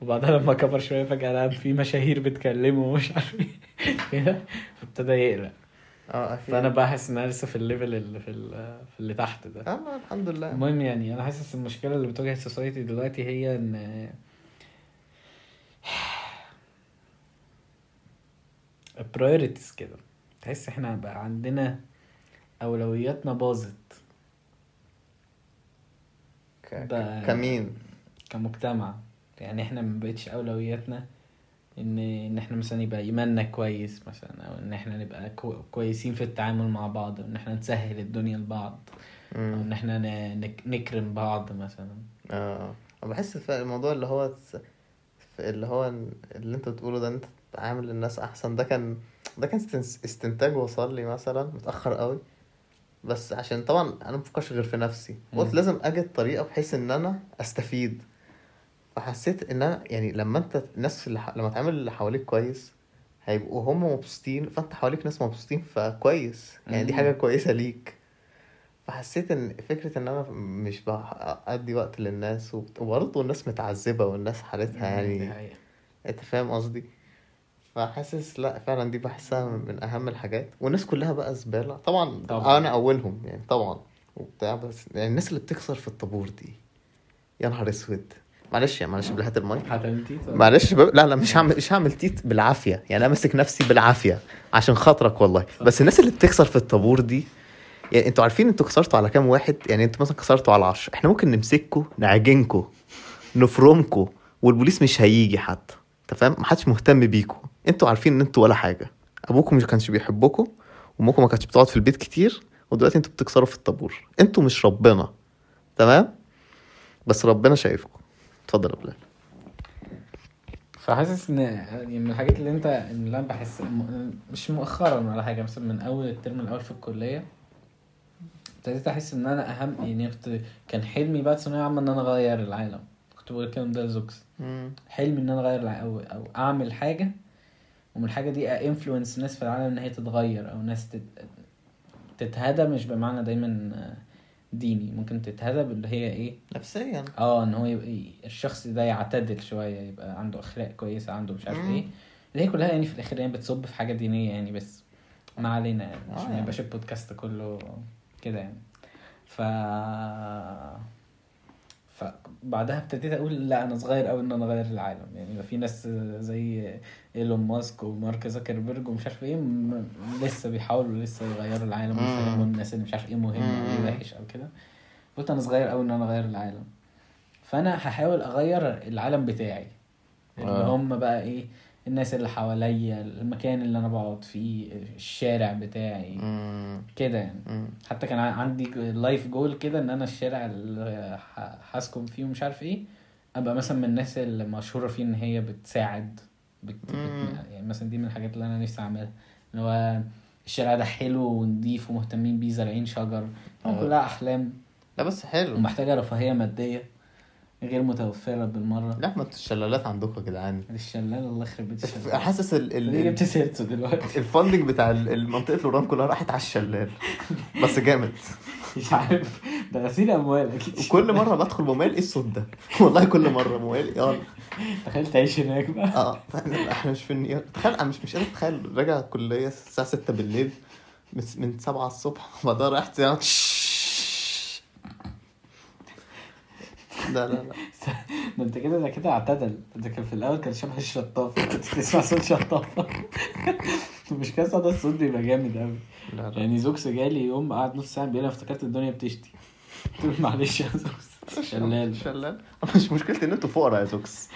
وبعدها لما كبر شوية فجأة لقى في مشاهير بتكلمه ومش عارف إيه فابتدى يقلق. آه أكيد. فأنا بحس إن أنا لسه في ال level اللي في في اللي تحت ده. آه الحمد لله. المهم يعني أنا حاسس المشكلة اللي بتواجه ال society دلوقتي هي إن priorities كده. تحس إحنا بقى عندنا أولوياتنا باظت. ك... كمين. كمجتمع. يعني إحنا ما بقتش أولوياتنا إن إن إحنا مثلا يبقى إيماننا كويس مثلا أو إن إحنا نبقى كو- كويسين في التعامل مع بعض أو إن إحنا نسهل الدنيا لبعض أو. إن إحنا نكرم بعض مثلا. آه. بحس في الموضوع اللي هو اللي هو اللي أنت بتقوله ده أنت تعامل الناس أحسن. ده كان ده كان استن- استنتاج وصل لي مثلا متأخر قوي. بس عشان طبعا أنا مفكرش غير في نفسي. قلت. لازم أجد طريقة بحيث إن أنا أستفيد. فحسيت إن أنا يعني لما أنت الناس اللي ح... لما تعمل اللي حواليك كويس هيبقوا هم مبسوطين فأنت حواليك ناس مبسوطين فكويس. يعني دي. حاجة كويسة ليك. فحسيت إن فكرة إن أنا مش بأدي وقت للناس وبرضه الناس متعذبة والناس حالتها يعني. أنت فاهم قصدي؟ فحاسس لا فعلا دي بحسها من أهم الحاجات. والناس كلها بقى زبالة. طبعا, طبعاً. أنا أولهم يعني طبعا. وبتاع بس يعني الناس اللي بتكسر في الطابور دي. يا نهار أسود. معلش يا معلش بلهات المايك هتعمل تيت؟ معلش ب... لا لا مش هعمل مش هعمل تيت بالعافية. يعني أنا ماسك نفسي بالعافية عشان خاطرك والله. بس الناس اللي بتكسر في الطابور دي يعني أنتوا عارفين أنتوا كسرتوا على كام واحد؟ يعني أنتوا مثلا كسرتوا على 10 إحنا ممكن نمسككوا نعجنكوا نفرمكوا والبوليس مش هيجي حتى. أنت فاهم؟ محدش مهتم بيكوا. أنتوا عارفين ان أنتوا ولا حاجة. ابوكم مش كانش بيحبكوا وامكم ما كانتش بتقعد في البيت كتير ودلوقتي أنتوا بتكسروا في الطابور. أنتوا مش ربنا. تمام؟ بس ربنا شايفكم. اتفضل يا بلال فحاسس إن يعني من الحاجات اللي أنت اللي أنا بحس مش مؤخرا ولا حاجة مثلا من أول الترم الأول في الكلية ابتديت أحس إن أنا أهم يعني كنت كان حلمي بعد ثانوية عامة إن أنا أغير العالم. كنت بقول الكلام ده لزوكس. حلمي إن أنا أغير الع- أو أو أعمل حاجة ومن الحاجة دي انفلونس ناس في العالم إن هي تتغير أو ناس تت... تتهدى مش بمعنى دايما ديني ممكن تتهدى باللي هي إيه؟ نفسيا. آه إن هو يبقى الشخص ده يعتدل شوية يبقى عنده أخلاق كويسة عنده مش عارف. إيه. اللي هي كلها يعني في الآخر يعني بتصب في حاجة دينية يعني بس. ما علينا يعني آه عشان ما يعني. البودكاست كله كده يعني. ف فبعدها ابتديت أقول لا أنا صغير قوي إن أنا أغير العالم يعني في ناس زي إيلون ماسك ومارك زكربرج ومش عارف إيه م- لسه بيحاولوا لسه يغيروا العالم. ويفهموا الناس ان مش عارف إيه مهم أو مم. إيه وحش أو كده قلت أنا صغير قوي إن أنا أغير العالم فأنا هحاول أغير العالم بتاعي اللي آه. هم بقى إيه الناس اللي حواليا المكان اللي أنا بقعد فيه الشارع بتاعي. كده يعني. حتى كان عندي لايف جول كده إن أنا الشارع اللي هسكن فيه ومش عارف إيه أبقى مثلا من الناس اللي مشهورة فيه إن هي بتساعد بت... بت... يعني مثلا دي من الحاجات اللي أنا نفسي أعملها. اللي هو الشارع ده حلو ونضيف ومهتمين بيه زارعين شجر آه. كلها أحلام. لا بس حلو. ومحتاجة رفاهية مادية. غير متوفره بالمرة. لا ما الشلالات عندكم يا جدعان. الشلال الله يخرب بيت الشلال. حاسس ال ليه ال جبت سيرته دلوقتي؟ ال funding بتاع المنطقة لوران كلها راحت على الشلال. بس جامد. مش عارف. ده غسيل أموال أكيد. وكل مرة بدخل موال إيه الصوت ده؟ والله كل مرة موال يلا. تخيل تعيش هناك بقى. آه إحنا مش في النيابه تخيل أنا مش مش قادر أتخيل. راجع الكليه الساعة 6 بالليل من من 7 الصبح. وبعدها رايح لا لا لا. ده انت كده ده كده اعتدل. ده كان في الأول كان شبه الشطافة. تسمع صوت شطافة. مش كده صوت الصوت بيبقى جامد قوي لا لا. يعني زوكس جالي يوم قعد نص ساعة بيقول أنا افتكرت الدنيا بتشتي. قلت له معلش يا زوكس. شلال. شلال. مش مشكلتي إن أنتوا فقراء يا زوكس.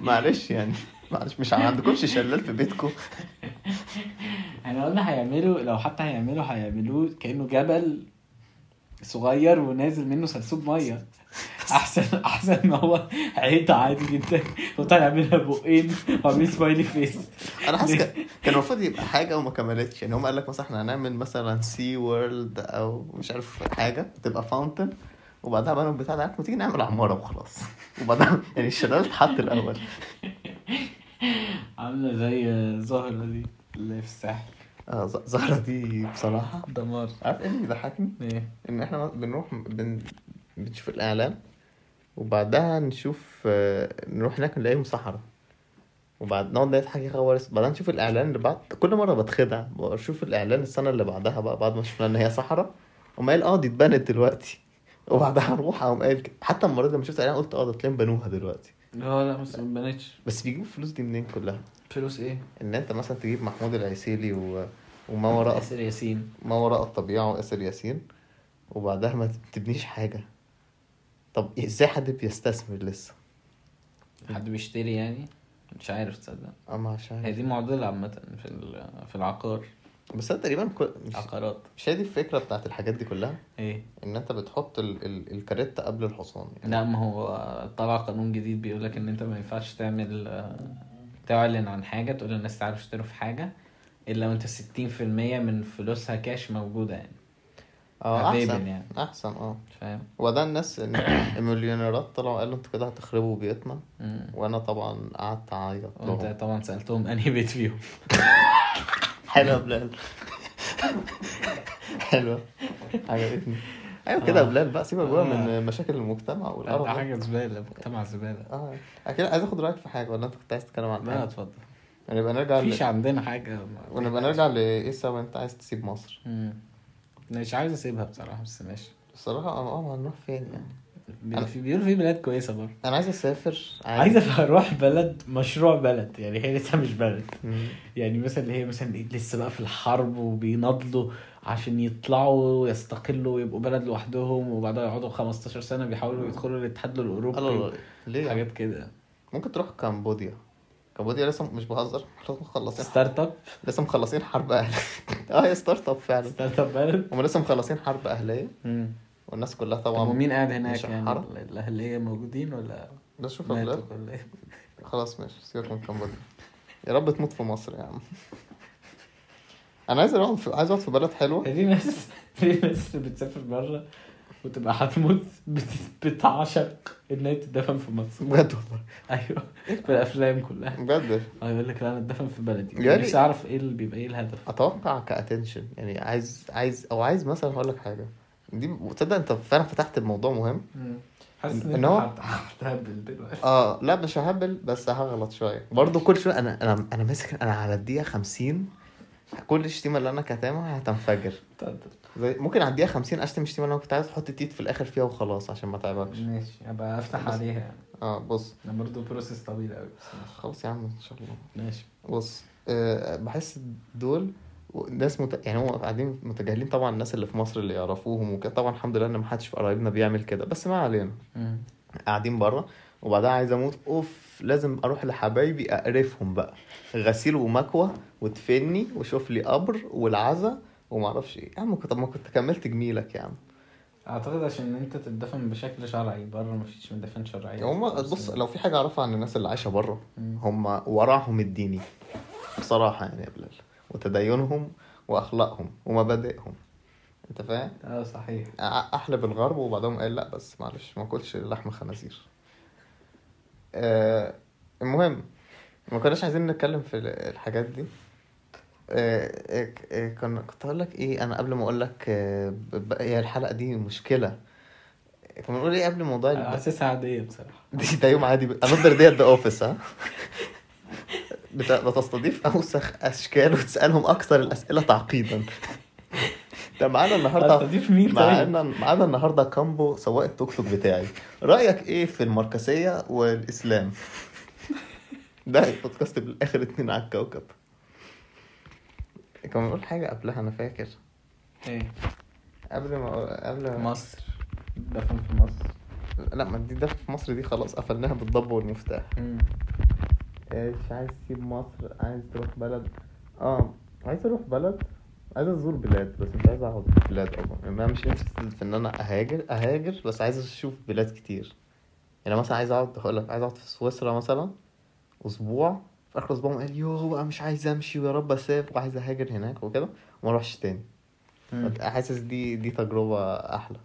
معلش يعني. معلش مش عندكمش شلال في بيتكم. إحنا قلنا هيعملوا لو حتى هيعملوا هيعملوه كأنه جبل صغير ونازل منه سرسوب مية. احسن أحسن ما هو عيطة عادي جدا. وطلع منها بقين وعاملين smiley face أنا حاسس كان المفروض يبقى حاجة وما كملتش. يعني هم قال لك مثلا إحنا هنعمل مثلا Sea World أو مش عارف حاجة. تبقى fountain وبعدها بقى البتاع ده ما تيجي نعمل عمارة وخلاص. وبعدها يعني الشلال اتحط الأول. عاملة زي زهرة دي اللي في الساحل. آه زهرة دي بصراحة. دمار. عارف إيه اللي بيضحكني؟ إيه؟ إن إحنا بنروح بن... بنشوف الإعلان. وبعدها نشوف آه، نروح هناك نلاقيهم صحراء وبعد نقعد نضحك يا خبر. بعدين نشوف الإعلان اللي بعد. كل مرة بتخدع. بشوف الإعلان السنة اللي بعدها بقى بعد ما شفنا إن هي صحراء قام قايل آه دي اتبنت دلوقتي. وبعدها أروح اقوم قايل. حتى المرة دي لما شفت الإعلان قلت آه ده تلاقيهم بنوها دلوقتي. لا لا بس ما بنتش بس بيجيبوا الفلوس دي منين كلها؟ فلوس إيه؟ إن أنت مثلا تجيب محمود العسيلي و... وما وراء ياسر ياسين. ما وراء الطبيعة وآسر ياسين. وبعدها ما تبنيش حاجة. طب إزاي حد بيستثمر لسه؟ حد بيشتري يعني؟ مش عارف تصدق. اما عشان هي دي معضلة عامة في في العقار. بس أنا تقريبا كل... مش... عقارات. مش هي دي الفكرة بتاعت الحاجات دي كلها؟ إيه؟ إن أنت بتحط ال... ال... الكاريتا قبل الحصان. يعني لا ما هو طلع قانون جديد بيقول لك إن أنت ما ينفعش تعمل تعلن عن حاجة تقول للناس تعالوا اشتروا في حاجة إلا وأنت 60% من فلوسها كاش موجودة يعني. آه احسن يعني. احسن آه. فاهم. وده الناس المليونيرات طلعوا قالوا أنتوا كده هتخربوا بيتنا مم. وأنا طبعا قعدت اعيط. وانت طبعا. سألتهم انهي بيت فيهم. حلوة يا بلال. حلوة. عجبتني. أيوه كده آه. بلال بقى سيبك بقى آه. من مشاكل المجتمع والقرف ده. حاجة زبالة مجتمع زبالة. آه. أكيد عايز أخد رأيك في حاجة ولا أنت كنت عايز تتكلم عن لا حاجة؟ اتفضل. ونبقى نرجع مفيش. عندنا حاجة. ونبقى نرجع لإيه سوا؟ أنت عايز تسيب مصر. مم. مش عايز اسيبها بصراحة بس ماشي الصراحه آه آه هنروح فين يعني بيقولوا في بيقولوا في بلاد كويسة برضه أنا عايز أسافر عايز أبقى أروح بلد مشروع بلد يعني هي لسه مش بلد. يعني مثلا اللي هي مثلا إيه، لسه بقى في الحرب وبيناضلوا عشان يطلعوا ويستقلوا ويبقوا بلد لوحدهم وبعدها يقعدوا 15 سنة بيحاولوا يدخلوا الاتحاد الاوروبي. ليه؟ حاجات كده ممكن تروح كمبوديا كمبوديا لسه مش بهزر لسه مخلصين start-up لسه مخلصين حرب أهلية. آه هي start-up فعلا. start-up بلد هم لسه مخلصين حرب أهلية. والناس كلها طب طبعا ومين قاعد هناك مش يعني؟ حرب. الأهلية موجودين ولا بس شوف ولا إيه؟ خلاص ماشي سيبك من كمبوديا. يا رب تموت في مصر يا عم. أنا عايز اقعد في عايز أقعد في بلد حلوة. هي دي ناس دي ناس بتسافر بره. وتبقى هتموت بت- بتعشق ان هي تدفن في مصر. بجد والله. أيوه. في الأفلام كلها. بجد؟ آه يقول لك لا أنا اتدفن في بلدي. يعني- نفسي أعرف إيه اللي بيبقى إيه الهدف. أتوقع كاتنشن يعني عايز عايز أو عايز مثلا هقول لك حاجة. دي تصدق أنت فعلا فتحت الموضوع مهم؟ حاسس ان هو- هت- هتهبل دلوقتي. آه لا مش ههبل بس هغلط شوية. برضو كل شوية أنا أنا أنا ماسك أنا على الدقيقة 50 كل الشتيمة اللي أنا كاتمها هتنفجر. زي ممكن على الدقيقة 50 أشتم اللي أنا كنت عايز أحط تيت في الآخر فيها وخلاص عشان ما تعبكش. ماشي أبقى أفتح بس- عليها. يعني آه بص. ده برضه process طويل قوي. خلاص يا عم إن شاء الله. ماشي. بص آه بحس دول ناس مت... يعني هم قاعدين متجاهلين طبعا الناس اللي في مصر اللي يعرفوهم وكده. طبعا الحمد لله إن ما حدش في قرايبنا بيعمل كده بس ما علينا. قاعدين بره وبعدها عايز أموت. أوف لازم أروح لحبايبي أقرفهم بقى. غسيل ومكوى وتفني وشوف لي قبر والعزا وما أعرفش إيه. يا عم طب ما كنت كملت جميلك يا عم. أعتقد عشان أنت تدفن بشكل شرعي بره مفيش مدافن شرعية. هم بص لو في حاجة أعرفها عن الناس اللي عايشة بره مم. هم ورعهم الديني. بصراحة يعني يا بلال. وتدينهم وأخلاقهم ومبادئهم. أنت فاهم؟ آه صحيح. أ- احلب الغرب وبعدهم قال لأ بس معلش ما اكلش لحم خنازير. آه المهم ما كناش عايزين نتكلم في ال- الحاجات دي. آه آه، آه، كنا كنت أقول لك إيه؟ أنا قبل ما أقول لك هي الحلقة دي مشكلة. كنا بنقول إيه قبل موضوع الب- حاسسها عادية بصراحة. دي ده يوم عادي. another day at the office ها؟ بت- بتستضيف أوسخ أشكال وتسألهم أكثر الأسئلة تعقيدا. ده معانا النهارده استضيف مين طيب؟ معانا معانا النهارده كامبو سواق التوك توك بتاعي. رأيك إيه في الماركسيه والإسلام؟ ده البودكاست بالآخر اتنين على الكوكب. كنا بنقول حاجة قبلها أنا فاكر. إيه؟ قبل ما قبل مصر. دفن في مصر. لا ما دي ده في مصر دي خلاص قفلناها بالضب والمفتاح. مم. إيش عايز تسيب مصر عايز تروح بلد. آه عايز أروح بلد؟ عايز أزور بلاد بس مش عايز أقعد في بلاد أصلا يعني أنا مش interested في إن أنا أهاجر أهاجر بس عايز أشوف بلاد كتير. يعني مثلا عايز أقعد هقول لك عايز أقعد في سويسرا مثلا أسبوع في آخر أسبوع قال يوه بقى مش عايز أمشي ويا رب أسافر وعايز أهاجر هناك وكده وما اروحش تاني. حاسس دي دي تجربة أحلى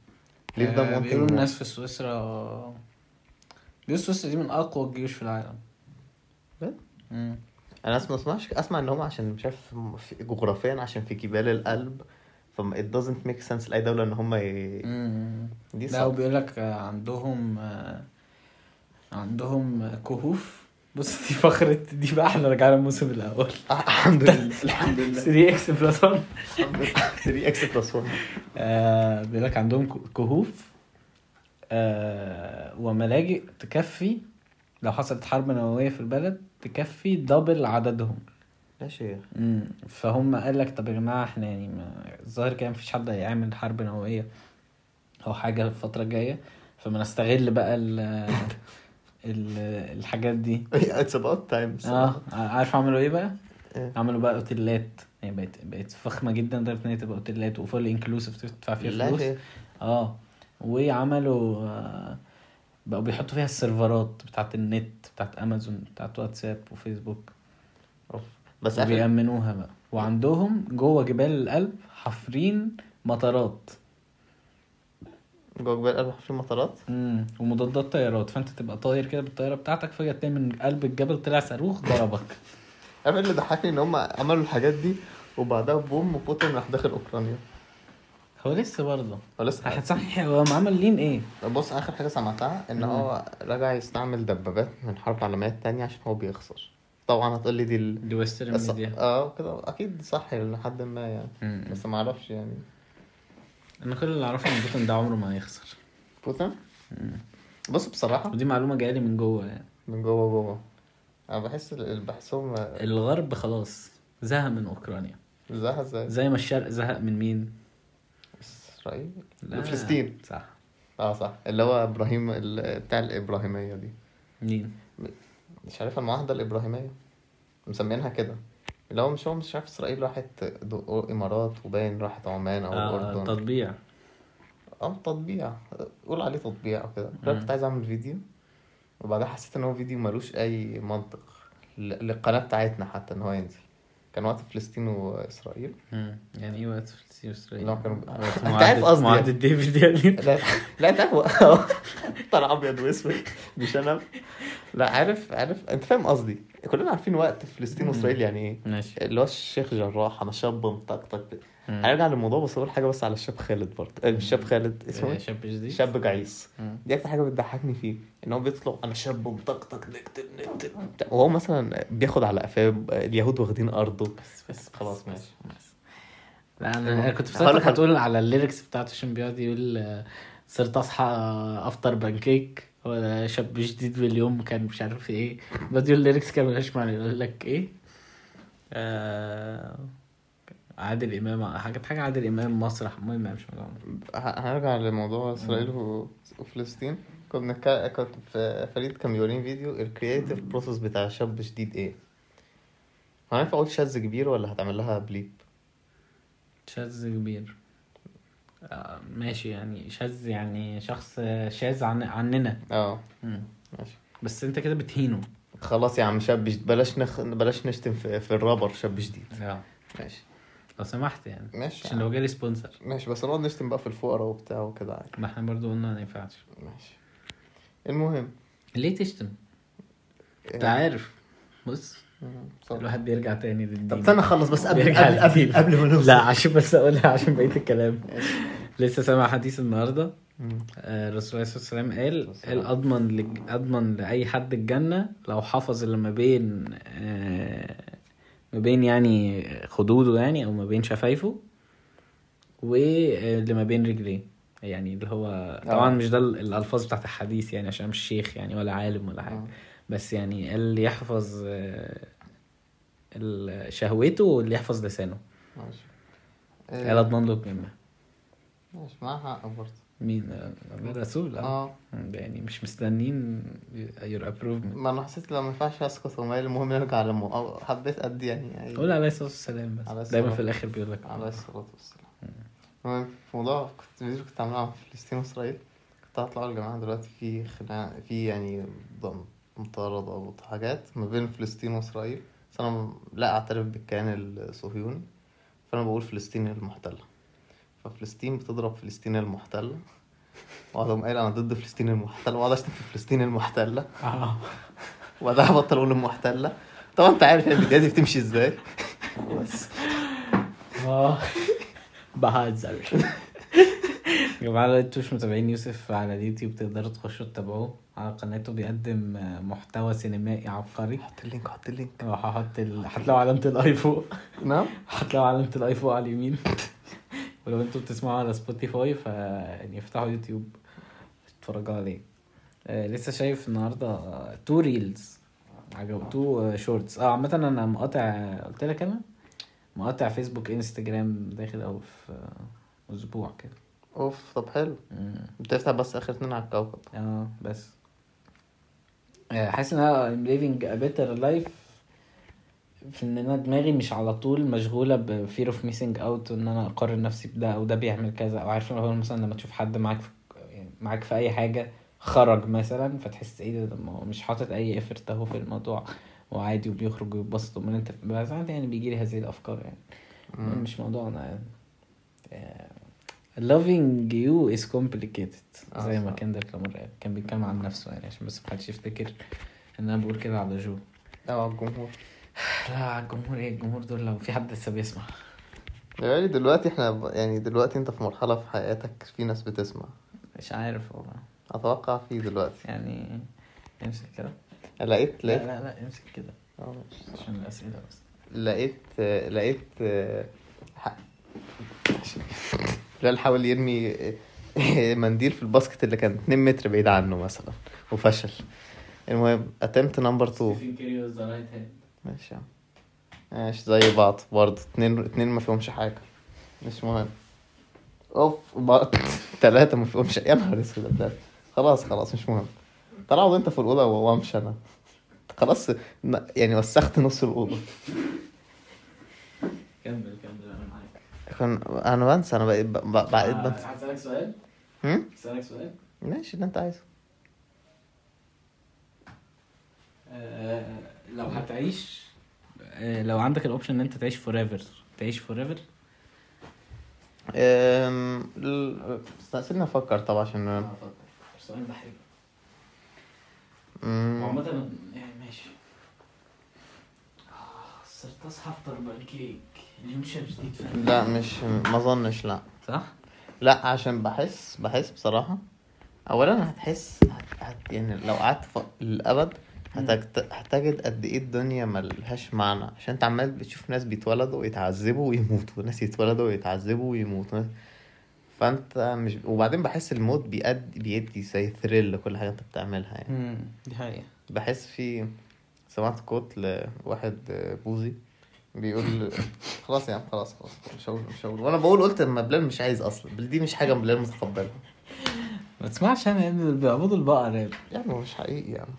ليه ده آه، ممكن بيقولوا الناس في سويسرا بيقولوا سويسرا دي من أقوى الجيوش في العالم بجد؟ مم. أنا أسمع أسمعش أسمع إن هم عشان مش عارف في- جغرافيا عشان في جبال القلب فما it doesn't make sense لأي دولة إن هم ي... دي لا صعبة. وبيقول لك عندهم آه، عندهم كهوف بص دي فقرة دي بقى إحنا رجعنا الموسم الأول. الحمد لله الحمد لله. 3 إكس بلس 1 الحمد لله 3 إكس بلس 1 آه بيقول لك عندهم كهوف آه وملاجئ تكفي لو حصلت حرب نووية في البلد تكفي double عددهم. لا شيخ. فهم قال لك طب يا جماعة إحنا يعني الظاهر كده مفيش حد هيعمل حرب نووية أو حاجة الفترة الجاية فما نستغل بقى الحاجات دي. It's about time آه عارف عملوا إيه بقى؟ إيه؟ عملوا بقى أوتيلات. يعني بقت بقت فخمة جدا لدرجة إن هي تبقى أوتيلات و full inclusive تدفع فيها فلوس. آه وعملوا آه، بقوا بيحطوا فيها السيرفرات بتاعت النت بتاعت أمازون بتاعت واتساب وفيسبوك. أوف. بس آخر وبيأمنوها بقى. وعندهم جوه جبال القلب حافرين مطارات. جوه القلب في مطارات امم ومضادات طيارات. فأنت تبقى طاير كده بالطيارة بتاعتك فجأة تلاقي من قلب الجبل طلع صاروخ ضربك. عارف اللي ضحكني إن هم عملوا الحاجات دي وبعدها بوم بوتين راح داخل أوكرانيا. هو لسه برضه. ولسه واحد صحيح هو عمالين إيه؟ بص آخر حاجة سمعتها إن. هو رجع يستعمل دبابات من الحرب العالميه التانية عشان هو بيخسر. طبعا هتقول لي دي ال... دي Western media آه كده أكيد صح لحد ما يعني. مم. بس ما أعرفش يعني. أنا كل اللي أعرفه إن بوتين ده عمره ما هيخسر. بوتين بص بصراحة. ودي معلومة جاية لي من جوه يعني. من جوه جوه. أنا بحس بحسهم الغرب خلاص زهق من أوكرانيا. زيها إزاي؟ زي ما الشرق زهق من مين؟ إسرائيل. لا. فلسطين صح. آه صح. اللي هو إبراهيم بتاع الإبراهيمية دي. مين؟ مش عارف المعاهدة الإبراهيمية. مسمينها كده. اللي هو مش هو مش عارف إسرائيل راحت دو- إمارات وباين راحت عمان أو آه الأردن. تطبيع. آه تطبيع. قول عليه تطبيع أو كده. كنت عايز أعمل فيديو. وبعدها حسيت إن هو فيديو ملوش أي منطق. للقناة بتاعتنا حتى إن هو ينزل. كان وقت فلسطين وإسرائيل. مم. يعني إيه وقت فلسطين وإسرائيل؟ هو كانوا أنت عارف قصدي معاهدة يعني. ديفيد يعني. لا لا أنت عارف طلع أبيض وأسود. بشنب لا عارف عارف. أنت فاهم قصدي. كلنا عارفين وقت فلسطين وإسرائيل يعني إيه ماشي. اللي هو الشيخ جراح أنا شاب مطقطق مم. هنرجع للموضوع بس أقول حاجة بس على الشاب خالد برضه. آه، مش شاب خالد اسمه آه، إيه؟ شاب جديد. شاب جعيس. دي أكتر حاجة بتضحكني فيه إن هو بيطلع أنا شاب مطقطق نكتب نكتب. وهو مثلا بياخد على قفاه اليهود واخدين أرضه. بس بس خلاص ماشي. لا أنا كنت فاكرك هتقول على ال lyrics بتاعته عشان بيقعد يقول آه، صرت أصحى أفطر بانكيك. ولا شاب جديد باليوم كان مش عارف إيه. يقول ال lyrics كان ملهاش معنى يقول لك إيه؟ آه عادل إمام حاجة حاجة عادل إمام مسرح. المهم مش موضوع هنرجع لموضوع إسرائيل وفلسطين. كنا بنتك- كنت فريد كان بيوريني فيديو ال creative process بتاع شاب جديد إيه هنعرف أقول شاذ كبير ولا هتعمل لها بليب شاذ كبير. ماشي يعني شاذ يعني شخص شاذ عن عننا. آه. ماشي. بس انت كده بتهينه. خلاص يا عم شاب بلاش نخ... بلاش نشتم في, في الرابر شاب جديد. آه. ماشي. لو سمحت يعني. ماشي. عشان لو جالي سبونسر. ماشي بس نقعد نشتم بقى في الفقراء وبتاع وكده عادي. ما إحنا برضو قلنا ما ينفعش. ماشي. المهم. ليه تشتم؟ انت إيه. عارف. بص. الواحد بيرجع تاني للدين طب استنى أخلص بس قبل قبل قبل. قبل ما نوصل لا عشان بس أقولها عشان بقية الكلام. لسه سامع حديث النهارده. آه، الرسول عليه الصلاة والسلام قال. قال اضمن لج... أضمن لأي حد الجنة لو حفظ اللي ما بين آه، ما بين يعني خدوده يعني أو ما بين شفايفه واللي ما بين رجليه يعني اللي هو طبعا آه. مش ده ال- الألفاظ بتاعت الحديث يعني عشان مش شيخ يعني ولا عالم ولا حاجة آه. بس يعني اللي يحفظ آه، شهوته واللي يحفظ لسانه. ماشي. إيه، اضمن له الجنه ماشي معاها حق برضه مين؟ آه، الرسول آه. آه. يعني مش مستنين يور ابروفمنت ما أنا حسيت لو ما ينفعش أسكت وما المهم نرجع لمو أو حبيت قد يعني يعني. قول عليه الصلاة والسلام بس. دايما في الآخر بيقول لك. عليه الصلاة والسلام. المهم في موضوع كنت فيديو كنت عامله عن فلسطين وإسرائيل. كنت هطلع الجماعة دلوقتي في خناقة في يعني مطاردة وحاجات ما بين فلسطين وإسرائيل. بس أنا لا أعترف بالكيان الصهيوني فأنا بقول فلسطين المحتلة. ففلسطين بتضرب فلسطين المحتلة. وأقعد أقوم قايل أنا ضد فلسطين المحتلة وأقعد أشتم في فلسطين المحتلة. آه. وبعدها أبطل أقول المحتلة. طبعا أنت عارف يعني الفيديوهات دي بتمشي إزاي. بس آه. بهزر. يا جماعة لو أنتوا مش متابعين يوسف على اليوتيوب تقدروا تخشوا تتابعوه على قناته بيقدم محتوى سينمائي عبقري. حط ال link حط ال link. وهحط ال... هتلاقوا علامة ال i فوق. نعم. هتلاقوا علامة ال i فوق على اليمين. ولو أنتوا بتسمعوا على سبوتيفاي ف يعني افتحوا يوتيوب اتفرجوا عليه. آه لسه شايف النهارده two reels. عجب two shorts. آه عامة أنا مقاطع قلت لك أنا؟ مقاطع فيسبوك إنستجرام داخل أو في آه، أسبوع كده. أوف طب حلو. بتفتح بس آخر اتنين على الكوكب. آه بس. آه، حاسس إن أنا I'm living a better life في إن أنا دماغي مش على طول مشغولة ب fear of missing out وإن أنا أقارن نفسي بده أو ده بيعمل كذا أو عارف مثلا لما تشوف حد معاك في يعني معاك في أي حاجة خرج مثلا فتحس إيه ده؟ ما مش حاطط أي effort أهو في الموضوع وعادي وبيخرج ويتبسط امال انت بس ساعات يعني بيجي لي هذه الأفكار يعني. مم. مش موضوعنا يعني. آه، loving you is complicated. آه، زي ما. كان ده لامار قال كان بيتكلم عن نفسه يعني عشان بس محدش يفتكر إن أنا بقول كده على جو. أو على الجمهور. لا على الجمهور إيه؟ الجمهور دول لو في حد لسه بيسمع يعني دلوقتي إحنا ب- يعني دلوقتي أنت في مرحلة في حياتك في ناس بتسمع. مش عارف والله. أتوقع في دلوقتي. يعني امسك كده. لقيت لا لقيت. لا لا امسك كده. ماشي. عشان الأسئلة بس. لقيت لقيت ح- بلال حاول يرمي منديل في الباسكت اللي كان 2 متر بعيد عنه مثلا وفشل. المهم اتمت نمبر 2 ماشي. ماشي زي بعض برضه. اتنين اتنين ما فيهمش حاجة. مش مهم. أوف بعض. تلاتة ما فيهمش. يا نهار أسود خلاص خلاص مش مهم. طلعوا انت في الأوضة وامشي أنا. خلاص يعني وسخت نص كمل كمل. أنا أنا بنسى أنا بقيت بقيت بنسى. هسألك سؤال؟ هم؟ هسألك سؤال؟ ماشي اللي أنت عايزه. آه، لو هتعيش آه، لو عندك ال option إن أنت تعيش forever تعيش forever استنى أفكر طبعا عشان السؤال ده حلو. عامة يعني ماشي. آه، صرت أصحى أفطر بالكيك لا مش ما اظنش لا صح؟ لا عشان بحس بحس بصراحة اولا هتحس هت... يعني لو قعدت. للأبد. هتجد قد إيه الدنيا ملهاش معنى عشان أنت عمال بتشوف ناس بيتولدوا ويتعذبوا ويموتوا ناس يتولدوا ويتعذبوا ويموتوا فأنت مش وبعدين بحس الموت بيأدي بيدي زي ثريل لكل حاجة أنت بتعملها يعني دي حقيقة بحس في سمعت كوت لواحد بوزي بيقول خلاص يا عم خلاص خلاص. مش هقول مش هقول. وأنا بقول قلت ما بلال مش عايز أصلا. بل دي مش حاجة بلال متقبلها ما تسمعش أنا ان اللي بيعبدوا البقر يا ابني. يعني مش حقيقي يعني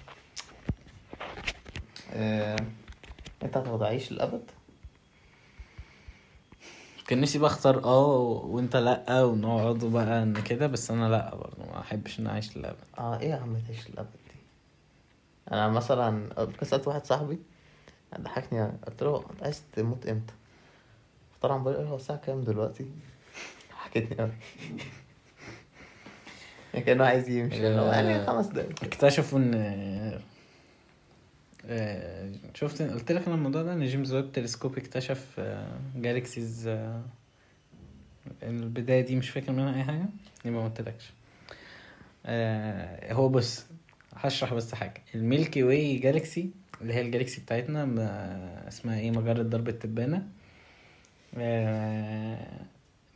آه... انت هتعيش للأبد؟ كان نفسي بقى اختار آه وانت لأ ونقعد بقى إن كده بس أنا لأ برضه ما أحبش إن أعيش للأبد. آه إيه يا عم تعيش للأبد دي؟ أنا مثلا قبل سالت واحد صاحبي. ضحكني يعني قلت له أنت عايز تموت إمتى؟ طبعا بقول له هو الساعة كام دلوقتي؟ حكيتني قوي كأنه عايز يمشي. يعني خمس دقايق. اكتشفوا إن آه، شفت قلت لك أنا الموضوع ده إن جيمس ويب تلسكوب اكتشف galaxies البداية دي مش فاكر منها أي حاجة؟ دي ما قلتلكش. آه، هو بص هشرح بس حاجة. ال Milky Way galaxy اللي هي ال galaxy بتاعتنا اسمها إيه مجرة درب التبانة. آه،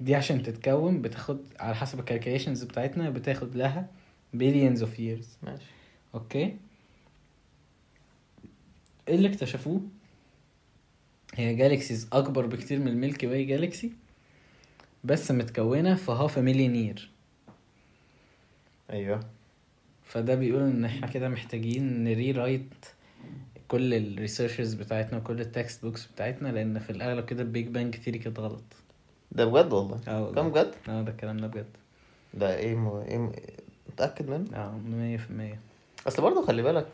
دي عشان تتكون بتاخد على حسب ال calculations بتاعتنا بتاخد لها billions of years. ماشي. okay؟ إيه اللي اكتشفوه هي galaxies أكبر بكتير من ال Milky Way galaxy بس متكونة في half million year أيوه. فده بيقول إن إحنا كده محتاجين ن rewrite كل ال researches بتاعتنا وكل ال textbooks بتاعتنا لأن في الأغلب كده ال Big Bang theory كانت غلط. ده بجد والله؟ آه. كم بجد؟ آه ده الكلام ده بجد. ده إيه م... إيه م... متأكد منه؟ آه مية في المية. أصل برضه خلي بالك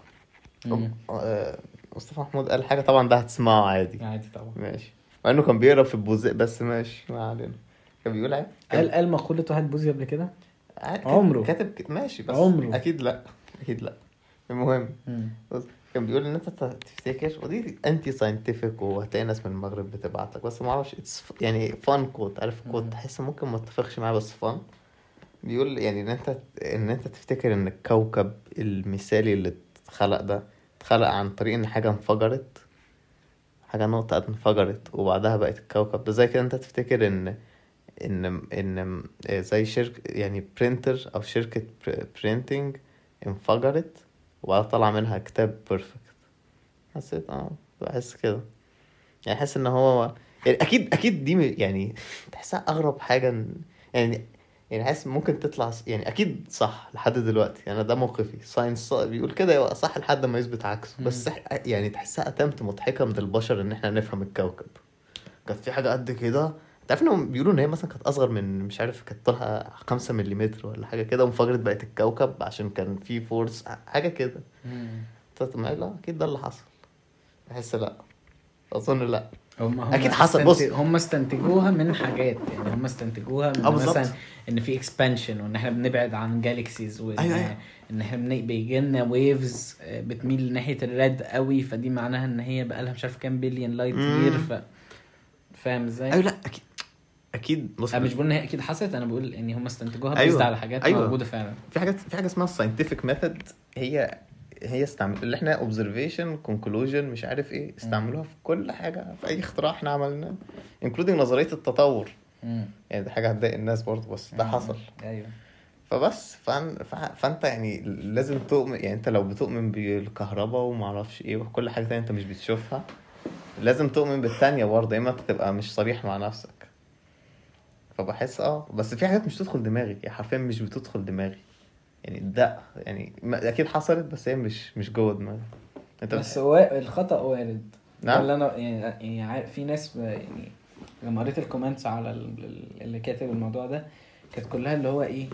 مم. آه، مصطفى محمود قال حاجة طبعا ده هتسمعه عادي. عادي طبعا. ماشي. مع إنه كان بيقرأ في البوزق بس ماشي ما علينا. كان بيقول إيه قال قال مقولة واحد بوزي قبل كده؟ عمره. كاتب ماشي بس عمره. أكيد لأ. أكيد لأ. المهم. كان بيقول إن أنت تفتكر ودي انتي ساينتفك وهتلاقي ناس من المغرب بتبعت لك بس ما أعرفش يعني فان كوت عارف كوت. تحس ممكن ما تتفقش معاه بس فان بيقول يعني إن أنت إن أنت تفتكر إن الكوكب المثالي اللي اتخلق ده اتخلق عن طريق إن حاجة انفجرت حاجة نقطة انفجرت وبعدها بقت الكوكب. ده زي كده أنت تفتكر إن إن إن زي شركه يعني printer أو شركة printing انفجرت وبعدها طلع منها كتاب perfect حسيت آه بحس كده. يعني حاسس إن هو يعني أكيد أكيد دي يعني تحسها أغرب حاجة يعني يعني حاسس ممكن تطلع يعني أكيد صح لحد دلوقتي. أنا ده موقفي. science بيقول كده يبقى صح لحد ما يثبت عكسه. بس يعني تحسها اتمت مضحكة من البشر إن إحنا نفهم الكوكب. كانت في حاجة قد كده انت عارف انهم بيقولوا إن هي مثلا كانت أصغر من مش عارف كانت طولها خمسة مليمتر ولا حاجة كده وانفجرت بقت الكوكب عشان كان في force حاجة كده طب ما لا أكيد ده اللي حصل بحس لأ أظن لأ هم هم أكيد حصل، بص. هم استنتجوها من حاجات يعني هم استنتجوها من بالظبط. مثلا إن في expansion وإن إحنا بنبعد عن galaxies وإن أيوة، أيوة. إن إحنا بيجي لنا waves بتميل ناحية ال red قوي فدي معناها إن هي بقى لها مش عارف كام billion light. year ف فاهم إزاي؟ أيوه لأ أكيد أكيد بص أنا مش بقول إن هي أكيد حصلت أنا بقول إن هم استنتجوها أيوة. على حاجات أيوة. موجودة فعلا في حاجات في حاجة اسمها scientific method هي هي استعمل اللي إحنا observation conclusion مش عارف إيه استعملوها في كل حاجة في أي اختراع إحنا عملناه including نظرية التطور مم. يعني دي حاجة هتضايق الناس برضه بس ده. حصل أيوه فبس فأن... ف... فأنت يعني لازم تؤمن يعني أنت لو بتؤمن بالكهرباء وما أعرفش إيه وكل حاجة تانية أنت مش بتشوفها لازم تؤمن بالتانية برضه يا إما أنت تبقى مش صريح مع نفسك فبحس آه بس في حاجات مش تدخل دماغي يعني حرفيا مش بتدخل دماغي. يعني ده يعني ما- أكيد حصلت بس هي مش مش جوه دماغي. أنت بس هو الخطأ وارد. نعم. اللي أنا يعني يعني في ناس يعني لما قريت ال comments على ال- ال- اللي كاتب الموضوع ده كانت كلها اللي هو إيه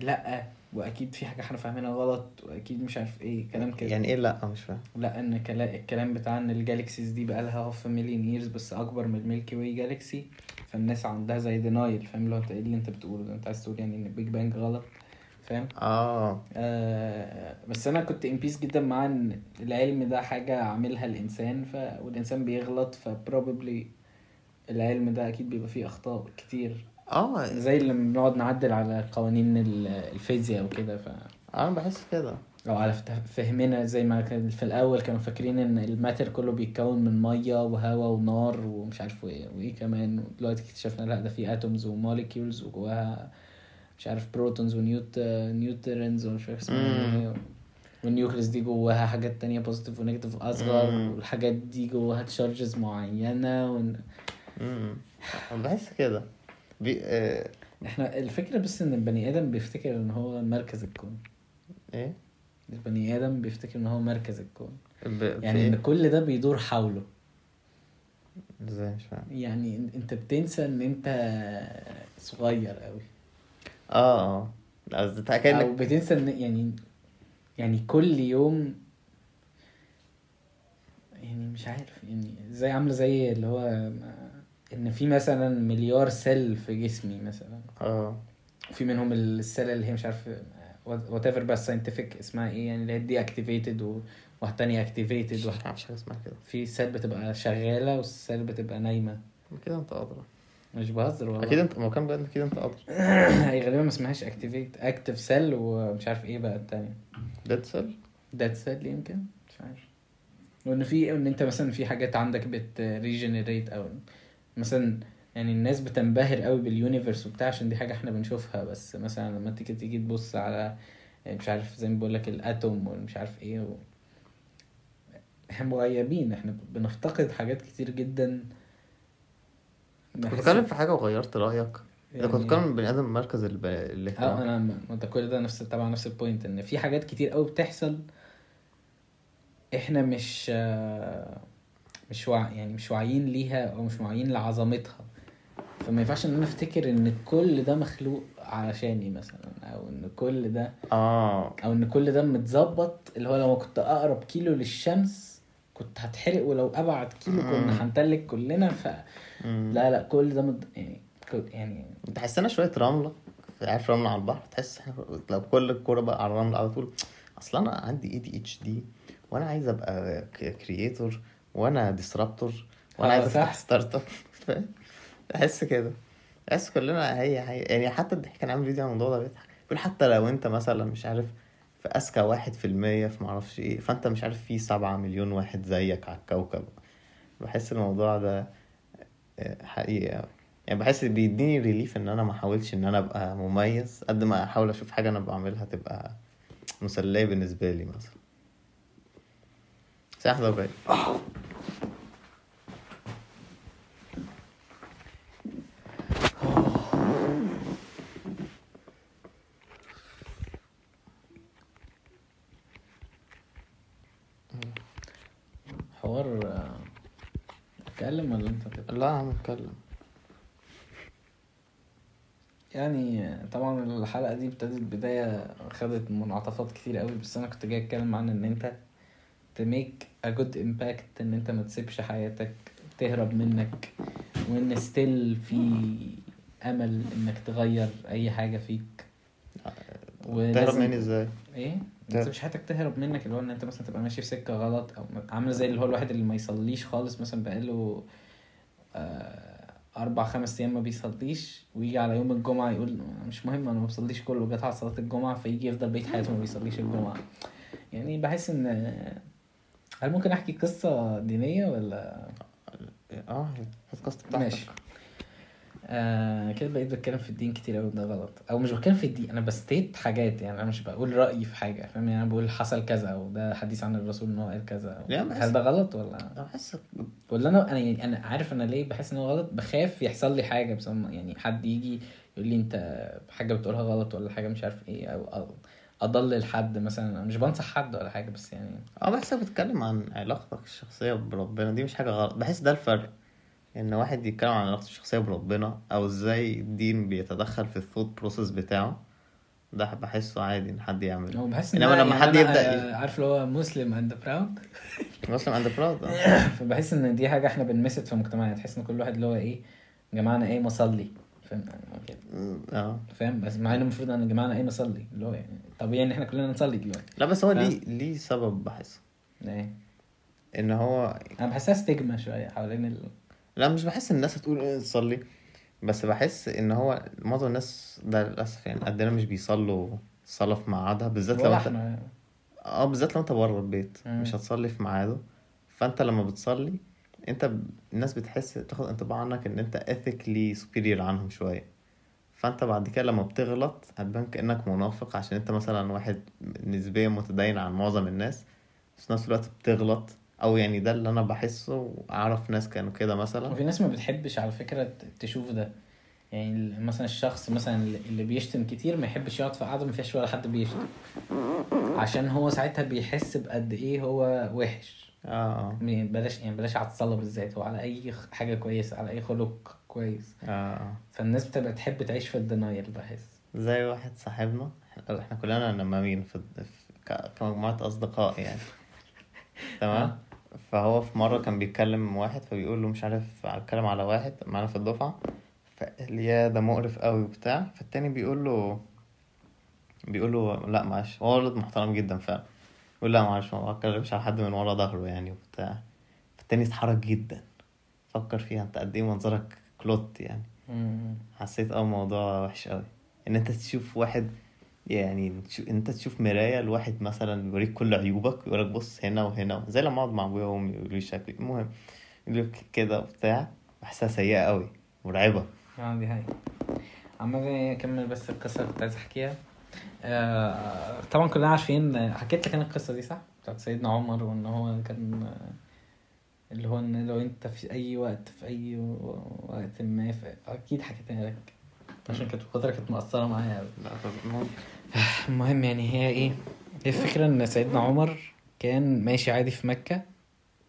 لأ وأكيد في حاجة إحنا فاهمينها غلط وأكيد مش عارف إيه كلام كده. يعني إيه لأ؟ مش فاهم. لأ إن كلا- الكلام بتاع إن ال galaxies دي بقى لها half million years بس أكبر من ال Milky Way galaxy فالناس عندها زي denial فاهم؟ اللي هو أنت إيه اللي أنت بتقوله ده؟ أنت عايز تقول يعني إن ال Big Bang غلط فاهم؟ آه. آه بس أنا كنت impressed جدا مع إن العلم ده حاجة عاملها الإنسان ف... والإنسان بيغلط ف probably العلم ده أكيد بيبقى فيه أخطاء كتير. آه. زي اللي بنقعد نعدل على قوانين ال- الفيزياء وكده ف أنا بحس كده. أو على فهمنا زي ما كان في الأول كانوا فاكرين إن ال matter كله بيتكون من مية وهواء ونار ومش عارف إيه وإيه كمان. دلوقتي اكتشفنا لا ده في atoms و molecules وجواها مش عارف protons و neut neutrons ومش عارف اسمها. إيه. وال nucleus دي جواها حاجات تانية positive و negative اصغر. والحاجات دي جواها charges معينة ون... بحس كده. بي... آه... إحنا الفكرة بس إن البني آدم بيفتكر إن هو مركز الكون. إيه؟ البني آدم بيفتكر إن هو مركز الكون. ب... يعني إن إيه؟ كل ده بيدور حوله. إزاي؟ مش فاهم. يعني إنت بتنسى إن أنت صغير قوي آه آه. قصدي أو بتنسى ان يعني يعني كل يوم يعني مش عارف. يعني زي عاملة زي اللي هو إن في مثلا مليار cell في جسمي مثلا. آه. وفي منهم ال cell اللي هي مش عارف whatever بس scientific اسمها إيه يعني اللي هي دي activated والتانية activated مش عارف حاجة اسمها كده. في cell بتبقى شغالة وال cell بتبقى نايمة. كده أنت أدرى. مش بهزر والله. أكيد أنت ما هو كان بجد أكيد أنت أدرى. هي غالبا ما اسمهاش activate active cell ومش عارف إيه بقى التانية. dead cell dead cell يمكن؟ مش عارف. وإن في ان أنت مثلا في حاجات عندك بت regenerate أو مثلا يعني الناس بتنبهر قوي بال universe وبتاع عشان دي حاجة إحنا بنشوفها بس مثلا لما تيجي تيجي تبص على مش عارف زي ما بقول لك ال atom ومش عارف إيه و... إحنا مغيبين إحنا بنفتقد حاجات كتير جدا. كنت بتتكلم في حاجة وغيرت رأيك؟ يعني كنت يعني- بتتكلم بني آدم مركز الب... آه الاهتمام. أنا ما ده كل ده نفس طبعا نفس البوينت إن في حاجات كتير قوي بتحصل إحنا مش آه، مش وع... يعني مش واعيين ليها أو مش واعيين لعظمتها. فما ينفعش إن أنا أفتكر إن كل ده مخلوق علشاني مثلا أو إن كل ده آه. أو إن كل ده متظبط. اللي هو لو كنت أقرب كيلو للشمس كنت هتحرق ولو أبعد كيلو. كنا هنتلج كلنا. ف. لا لا كل ده مد... يعني كل- يعني تحسنا شوية رملة. عارف رملة على البحر تحس لو كل الكورة بقى على الرمل على طول. أصل أنا عندي ADHD وأنا عايز أبقى creator وأنا disruptor وأنا آه، عايز افتح. startup فاهم؟ تحس كده. تحس كلنا هي هي يعني حتى الضحك كان عامل فيديو عن الموضوع ده بيضحك. بيقول حتى لو انت مثلا مش عارف في اذكى واحد في المية في معرفش إيه فانت مش عارف في سبعة مليون واحد زيك على الكوكب. بحس الموضوع ده آه، حقيقي. يعني بحس بيديني ريليف إن أنا ما احاولش إن أنا أبقى مميز. قد ما أحاول أشوف حاجة أنا بعملها تبقى مسلية بالنسبة لي مثلا. ده بقى حوار اتكلم ولا انت كده لا عم اتكلم يعني طبعا الحلقة دي ابتدت بداية خدت منعطفات كتير قوي بس أنا كنت جاي أتكلم عن إن أنت make a good impact إن أنت ما تسيبش حياتك تهرب منك وإن ستيل في أمل إنك تغير أي حاجة فيك. تهرب مني إزاي؟ إيه؟ ما. تسيبش حياتك تهرب منك اللي هو إن أنت مثلا تبقى ماشي في سكة غلط أو عامل زي اللي هو الواحد اللي ما يصليش خالص مثلا بقاله آه، أربع خمس أيام ما بيصليش ويجي على يوم الجمعة يقول مش مهم أنا ما بصليش كله جت على صلاة الجمعة فيجي يفضل بقيه حياته ما بيصليش الجمعة. يعني بحس إن هل ممكن أحكي قصة دينية ولا؟ آه البودكاست بتاعتك. ماشي. آه كده بقيت بتكلم في الدين كتير قوي ده غلط. أو مش بتكلم في الدين أنا بستيت حاجات يعني أنا مش بقول رأيي في حاجة فاهم؟ يعني أنا بقول حصل كذا أو ده حديث عن الرسول إن هو قال كذا هل ده غلط ولا؟ بحس ولا أنا أنا يعني أنا عارف أنا ليه بحس إن هو غلط؟ بخاف يحصل لي حاجة بس هم- يعني حد يجي يقول لي أنت حاجة بتقولها غلط ولا حاجة مش عارف إيه أو أو اضلل حد مثلا أنا مش بنصح حد ولا حاجة بس يعني آه بحس بتكلم عن علاقتك الشخصية بربنا دي مش حاجة غلط. بحس ده الفرق إن واحد يتكلم عن علاقته الشخصية بربنا أو إزاي الدين بيتدخل في الثوت بروسيس بتاعه ده بحسه عادي إن حد يعمله. هو بحس إن إنما أنا- لما يعني حد آه، عارف اللي هو Muslim and proud Muslim and proud فبحس إن دي حاجة إحنا بنمست في مجتمعنا تحس إن كل واحد اللي هو إيه جماعنا إيه مصلي. فاهم يعني. آه فاهم بس مع ان المفروض إن جماعنا إيه مصلي اللي هو يعني طبيعي ان إحنا كلنا نصلي دلوقتي لا بس هو. ليه ليه سبب بحسه إيه إن هو أنا بحسها stigma شوية حوالين ال... لا مش بحس الناس هتقول إيه تصلي بس بحس إن هو معظم الناس ده للأسف يعني قدنا مش بيصلوا الصلاة في ميعادها بالذات لو انت آه بالذات لو أنت بره البيت مم. مش هتصلي في ميعاده فأنت لما بتصلي انت. الناس بتحس تاخد انطباع عنك ان انت ethically superior عنهم شوية. فانت بعد كده لما بتغلط هتبان كأنك منافق عشان انت مثلا واحد نسبيا متدين عن معظم الناس بس نفس الوقت بتغلط. أو يعني ده اللي أنا بحسه وأعرف ناس كانوا كده مثلا. وفي ناس ما بتحبش على فكرة تشوف ده. يعني مثلا الشخص مثلا اللي بيشتم كتير ما يحبش يقعد في قعدة ما فيهاش ولا حد بيشتم. عشان هو ساعتها بيحس بقد إيه هو وحش. آه آه. يعني بلاش يعني بلاش على الصلاه بالذات هو على أي حاجة كويسة على أي خلق كويس. آه آه. فالناس بتبقى تحب تعيش في الدنايل بحس. زي واحد صاحبنا إحنا كلنا نمامين في, في ك- كمجموعة أصدقاء يعني. تمام؟ فهو في مرة كان بيتكلم واحد فبيقول له مش عارف اتكلم على واحد معانا في الدفعة فقال يا ده مقرف قوي وبتاع. فالتاني بيقول له بيقول له لا معلش هو ولد محترم جدا فعلا. بيقول لا معلش ما بتكلمش على حد من ورا ظهره يعني وبتاع. فالتاني اتحرك جدا. فكر فيها انت قد إيه منظرك كلوت يعني. مم. حسيت آه موضوع وحش قوي إن أنت تشوف واحد يعني أنت تشوف مراية لواحد مثلا بيوريك كل عيوبك ويقول لك بص هنا وهنا زي لما اقعد مع أبويا وأمي يقولوا لي شكلي. المهم يقول لك كده وبتاع. بحسها سيئة قوي مرعبة. آه دي هاي عمال اكمل بس القصة اللي كنت عايز أحكيها. آه طبعا كلنا عارفين حكيت لك أنا القصة دي صح؟ بتاعت سيدنا عمر وإن هو كان آه، اللي هو إن لو أنت في أي وقت في أي وقت ما أكيد حكيتها لك عشان كانت الفترة كانت مأثرة معايا قوي المهم يعني هي إيه؟ هي الفكرة إن سيدنا عمر كان ماشي عادي في مكة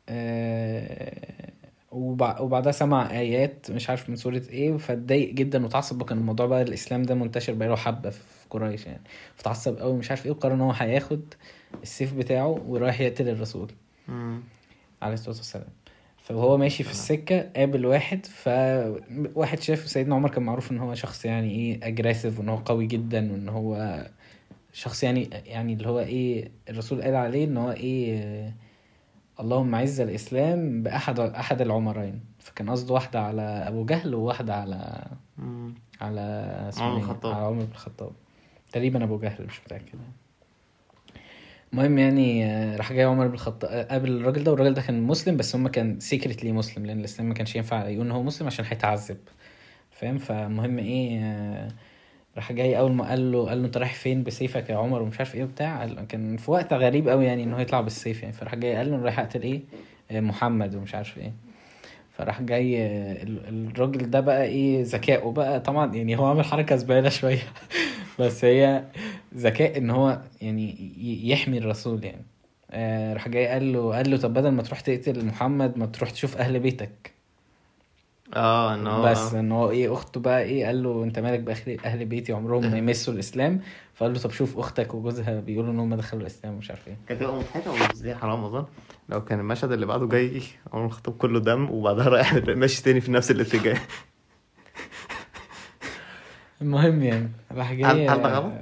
آه وبع- وبعدها سمع آيات مش عارف من سورة إيه فاتضايق جدا وتعصب وكان الموضوع بقى الإسلام ده منتشر بقاله حبة في قريش يعني فتعصب قوي مش عارف إيه وقرر ان هو هياخد السيف بتاعه ورايح يقتل الرسول مم. عليه الصلاة والسلام فهو ماشي في السكة قابل واحد فواحد شاف سيدنا عمر كان معروف إن هو شخص يعني إيه اجريسيف وإن هو قوي جدا وإن هو شخص يعني يعني اللي هو إيه الرسول قال عليه إن هو إيه اللهم عز الإسلام بأحد أحد العمرين فكان قصده واحدة على أبو جهل وواحدة على. على اسمه عمر إيه؟ بن الخطاب. على عمر بن الخطاب تقريبا أبو جهل مش متأكد. المهم يعني آه، راح جاي عمر بن الخطاب آه، قابل الراجل ده والراجل ده كان مسلم بس هما كان سيكريتلي مسلم لأن الإسلام ما كانش ينفع يقول إن هو مسلم عشان هيتعذب. فاهم؟ فالمهم إيه آه، راح جاي أول ما قال له قال له أنت رايح فين بسيفك يا عمر ومش عارف إيه وبتاع؟ كان في وقت غريب قوي يعني إن هو يطلع بالسيف يعني. فراح جاي قال له أنا رايح أقتل إيه؟ محمد ومش عارف إيه. فراح جاي ال- الراجل ده بقى إيه ذكائه بقى. طبعا يعني هو عامل حركة زبالة شوية. بس هي ذكاء إن هو يعني يحمي الرسول يعني. آه، راح جاي قال له قال له طب بدل ما تروح تقتل محمد ما تروح تشوف أهل بيتك. آه إن هو بس إن هو إيه أخته بقى إيه قال له أنت مالك باهل أهل بيتي عمرهم ما يمسوا الإسلام؟ فقال له طب شوف أختك وجوزها بيقولوا إن هم دخلوا الإسلام ومش عارف إيه. كانت تبقى مضحكة دي حرام اظن لو كان المشهد اللي بعده جاي عمر الخطاب كله دم وبعدها رايح ماشي تاني في نفس الاتجاه. المهم يعني راح جاي هل- هل ده غلط؟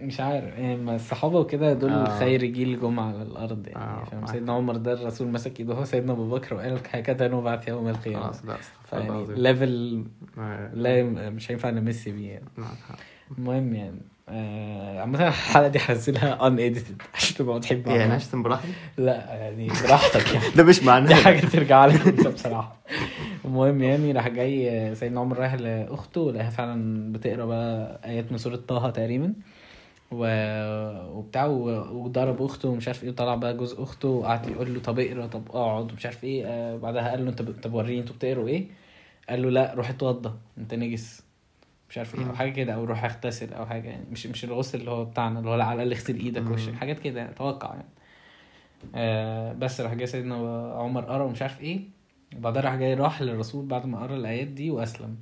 مش عارف يعني ما الصحابة وكده دول آه. خير جيل جم على الأرض يعني آه، فاهم. سيدنا عمر ده الرسول مسك إيده هو سيدنا أبو بكر وقال لك هكذا نبعث يوم القيامة خلاص لا فيعني. level آه، لا مش هينفع نمسي بيه يعني. المهم يعني آه، عامة الحلقة دي هنزلها unedited عشان تبقى تحب يعني هشتم براحتي لا يعني براحتك يعني. ده مش دي معناه حاجة ترجع لك انت بصراحة. المهم يعني راح جاي سيدنا عمر رايح لأخته ولقاها فعلا بتقرأ بقى آيات من سورة طه تقريبا. و... وبتاع وضرب أخته ومش عارف إيه وطلع بقى جوز أخته وقعد يقول له طب اقرأ طب اقعد ومش عارف إيه. آه بعدها قال له انت. طب وريني أنتوا بتقروا إيه؟ قال له لا روح اتوضى انت نجس. مش عارف إيه أو. حاجة كده أو روح اغتسل أو حاجة يعني. مش مش الغسل اللي هو بتاعنا اللي هو على الأقل اغسل إيدك. وشك حاجات كده يعني أتوقع يعني. آه بس راح جاي سيدنا عمر قرأ ومش عارف إيه. وبعدها راح جاي راح للرسول بعد ما قرأ الآيات دي وأسلم.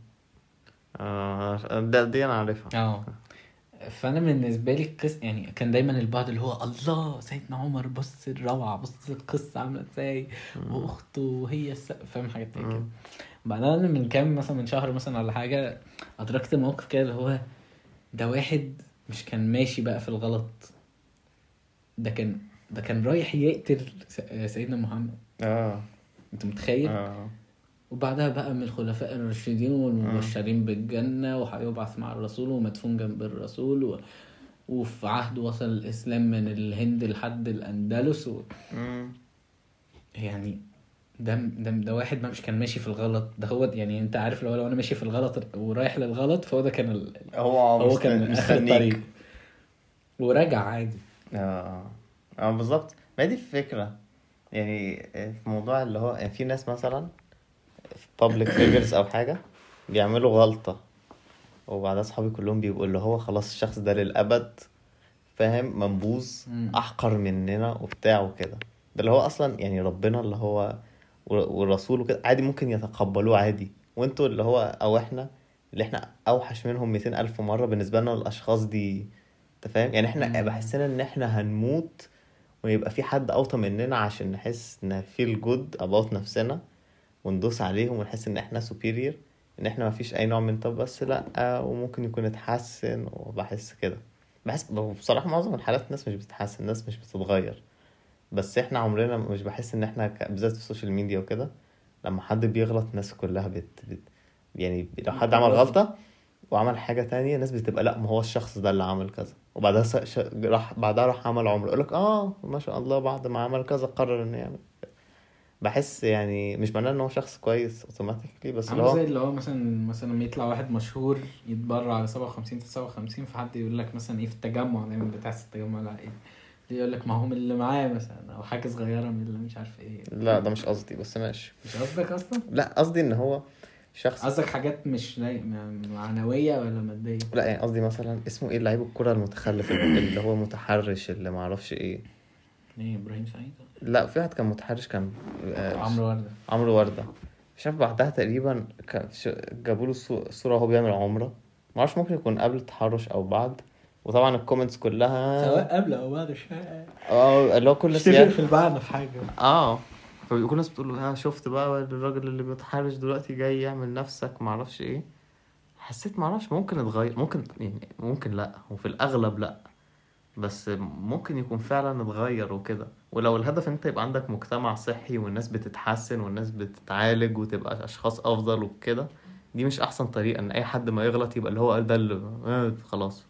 آه ده دي أنا عارفها. آه. فأنا بالنسبة لي القصة يعني كان دايما البعض اللي هو الله سيدنا عمر بص الروعة بص القصة عاملة إزاي وأخته وهي. فاهم حاجات زي كده. أنا من كام مثلا من شهر مثلا ولا حاجة أدركت موقف كده اللي هو ده واحد مش كان ماشي بقى في الغلط. ده كان ده كان رايح يقتل سيدنا محمد. آه. أنت متخيل؟ آه. وبعدها بقى من الخلفاء الراشدين والمبشرين بالجنة وهيبعث مع الرسول ومدفون جنب الرسول و... وفي عهد وصل الإسلام من الهند لحد الأندلس و... مم. يعني ده ده ده واحد ما مش كان ماشي في الغلط. ده هو يعني انت عارف لو لو أنا ماشي في الغلط ورايح للغلط فهو ده كان ال... هو هو كان مستنيك. ورجع عادي. آه. آه بالظبط. ما دي الفكرة. يعني في موضوع اللي هو يعني في ناس مثلا في public figures أو حاجة بيعملوا غلطة وبعدها أصحابي كلهم بيبقوا اللي هو خلاص الشخص ده للأبد فاهم؟ منبوذ. أحقر مننا وبتاع وكده. ده اللي هو أصلا يعني ربنا اللي هو والرسول وكده عادي ممكن يتقبلوه عادي. وانتوا اللي هو أو إحنا اللي إحنا أوحش منهم 200 ألف مرة بالنسبة لنا الاشخاص دي أنت فاهم؟ يعني إحنا. بحسنا إن إحنا هنموت ويبقى في حد أوطى مننا عشان نحس إن feel good about نفسنا وندوس عليهم ونحس إن إحنا superior إن إحنا مفيش أي نوع من طب. بس لأ وممكن يكون اتحسن وبحس كده. بحس بصراحة معظم الحالات الناس مش بتتحسن الناس مش بتتغير. بس إحنا عمرنا مش بحس ان إحنا ك- بالذات في ال social media وكده لما حد بيغلط الناس كلها بت, بت يعني لو حد عمل غلطة وعمل حاجة تانية الناس بتبقى لأ ما هو الشخص ده اللي عمل كذا. وبعدها س... ش... راح بعدها راح عمل عمره يقول لك آه ما شاء الله بعد ما عمل كذا قرر إنه يعمل. بحس يعني مش معناه إن هو شخص كويس automatically بس اللي عامل زي هو اللي هو مثلا مثلا لما يطلع واحد مشهور يتبرع على 57 59 فحد يقول لك مثلا إيه في التجمع دايما بتحس التجمع لأ إيه؟ يقول لك ما هم اللي معاه مثلا أو حاجة صغيرة من اللي مش عارف إيه. لا ده مش قصدي بس ماشي. مش قصدك أصلا؟ لا قصدي إن هو شخص قصدك حاجات مش معنوية ولا مادية؟ لا يعني قصدي مثلا اسمه إيه لعيب الكرة المتخلف اللي هو متحرش اللي معرفش إيه. إيه إبراهيم سعيد؟ لا في واحد كان متحرش كان آه، عمرو وردة. عمرو وردة. مش عارف بعدها تقريبا جابوا له صو- صورة وهو بيعمل عمرة. معرفش ممكن يكون قبل التحرش أو بعد. وطبعا الكومنتس كلها سواء قبل أو بعد مش فارق. آه اللي هو كل الناس يعني في المعنى في حاجة. آه فكل الناس بتقول ها شفت بقى الراجل اللي بيتحرش دلوقتي جاي يعمل نفسك معرفش إيه. حسيت معرفش ممكن اتغير ممكن يعني ممكن لأ وفي الأغلب لأ. بس ممكن يكون فعلا اتغير وكده. ولو الهدف أنت يبقى عندك مجتمع صحي والناس بتتحسن والناس بتتعالج وتبقى أشخاص أفضل وكده دي مش أحسن طريقة إن أي حد ما يغلط يبقى اللي هو ده اللي آه خلاص.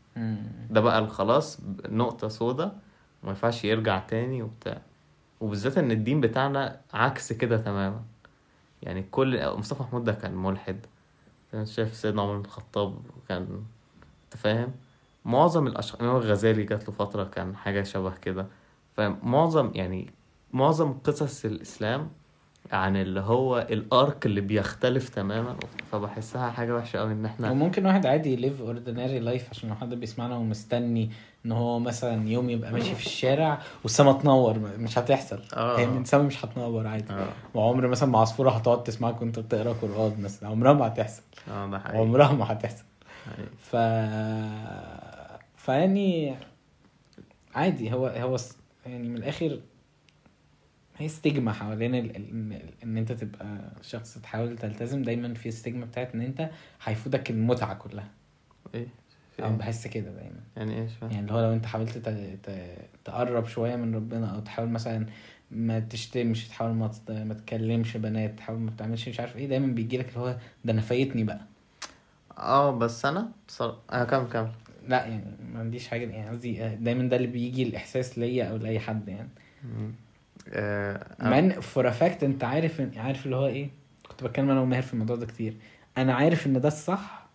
ده بقى الخلاص نقطة سودا وما ينفعش يرجع تاني وبتاع. وبالذات إن الدين بتاعنا عكس كده تماما. يعني كل مصطفى محمود ده كان ملحد. انت شايف سيدنا عمر بن الخطاب كان أنت فاهم؟ معظم الاشخاص الامام الغزالي جات له فترة كان حاجة شبه كده. فمعظم يعني معظم قصص الإسلام عن اللي هو ال arc اللي بيختلف تماما فبحسها حاجة وحشة قوي إن إحنا وممكن واحد عادي ي live ordinary life عشان لو حد بيسمعنا ومستني إن هو مثلا يوم يبقى ماشي في الشارع والسما تنور مش هتحصل. آه. هي من السما مش هتنور عادي. آه. وعمر مثلا ما عصفوره هتقعد تسمعك وأنت بتقرأ قرآن مثلا. عمرها ما هتحصل. آه ده حقيقي. عمرها ما هتحصل. حقيقي. ف فيعني عادي هو هو يعني من الآخر هي ستيجما حوالين ال... ان إن أنت تبقى شخص تحاول تلتزم دايما في ستيجما بتاعت إن أنت هيفوتك المتعة كلها. إيه؟ أنا إيه؟ بحس كده دايما. يعني إيه؟ فاهم. يعني اللي هو لو أنت حاولت ت... ت... تقرب شوية من ربنا أو تحاول مثلا ما تشتمش تحاول ما تت... ما تكلمش بنات تحاول ما تعملش مش عارف إيه دايما بيجي لك اللي هو ده أنا فايتني بقى. آه بس أنا بصراحة آه كمل كمل. لا يعني ما عنديش حاجة يعني قصدي آه، دايما ده اللي بيجي الإحساس ليا أو لأي حد يعني. مم. آه مع إن for fact أنت عارف عارف اللي هو إيه؟ كنت بتكلم أنا وماهر في الموضوع ده كتير. أنا عارف إن ده الصح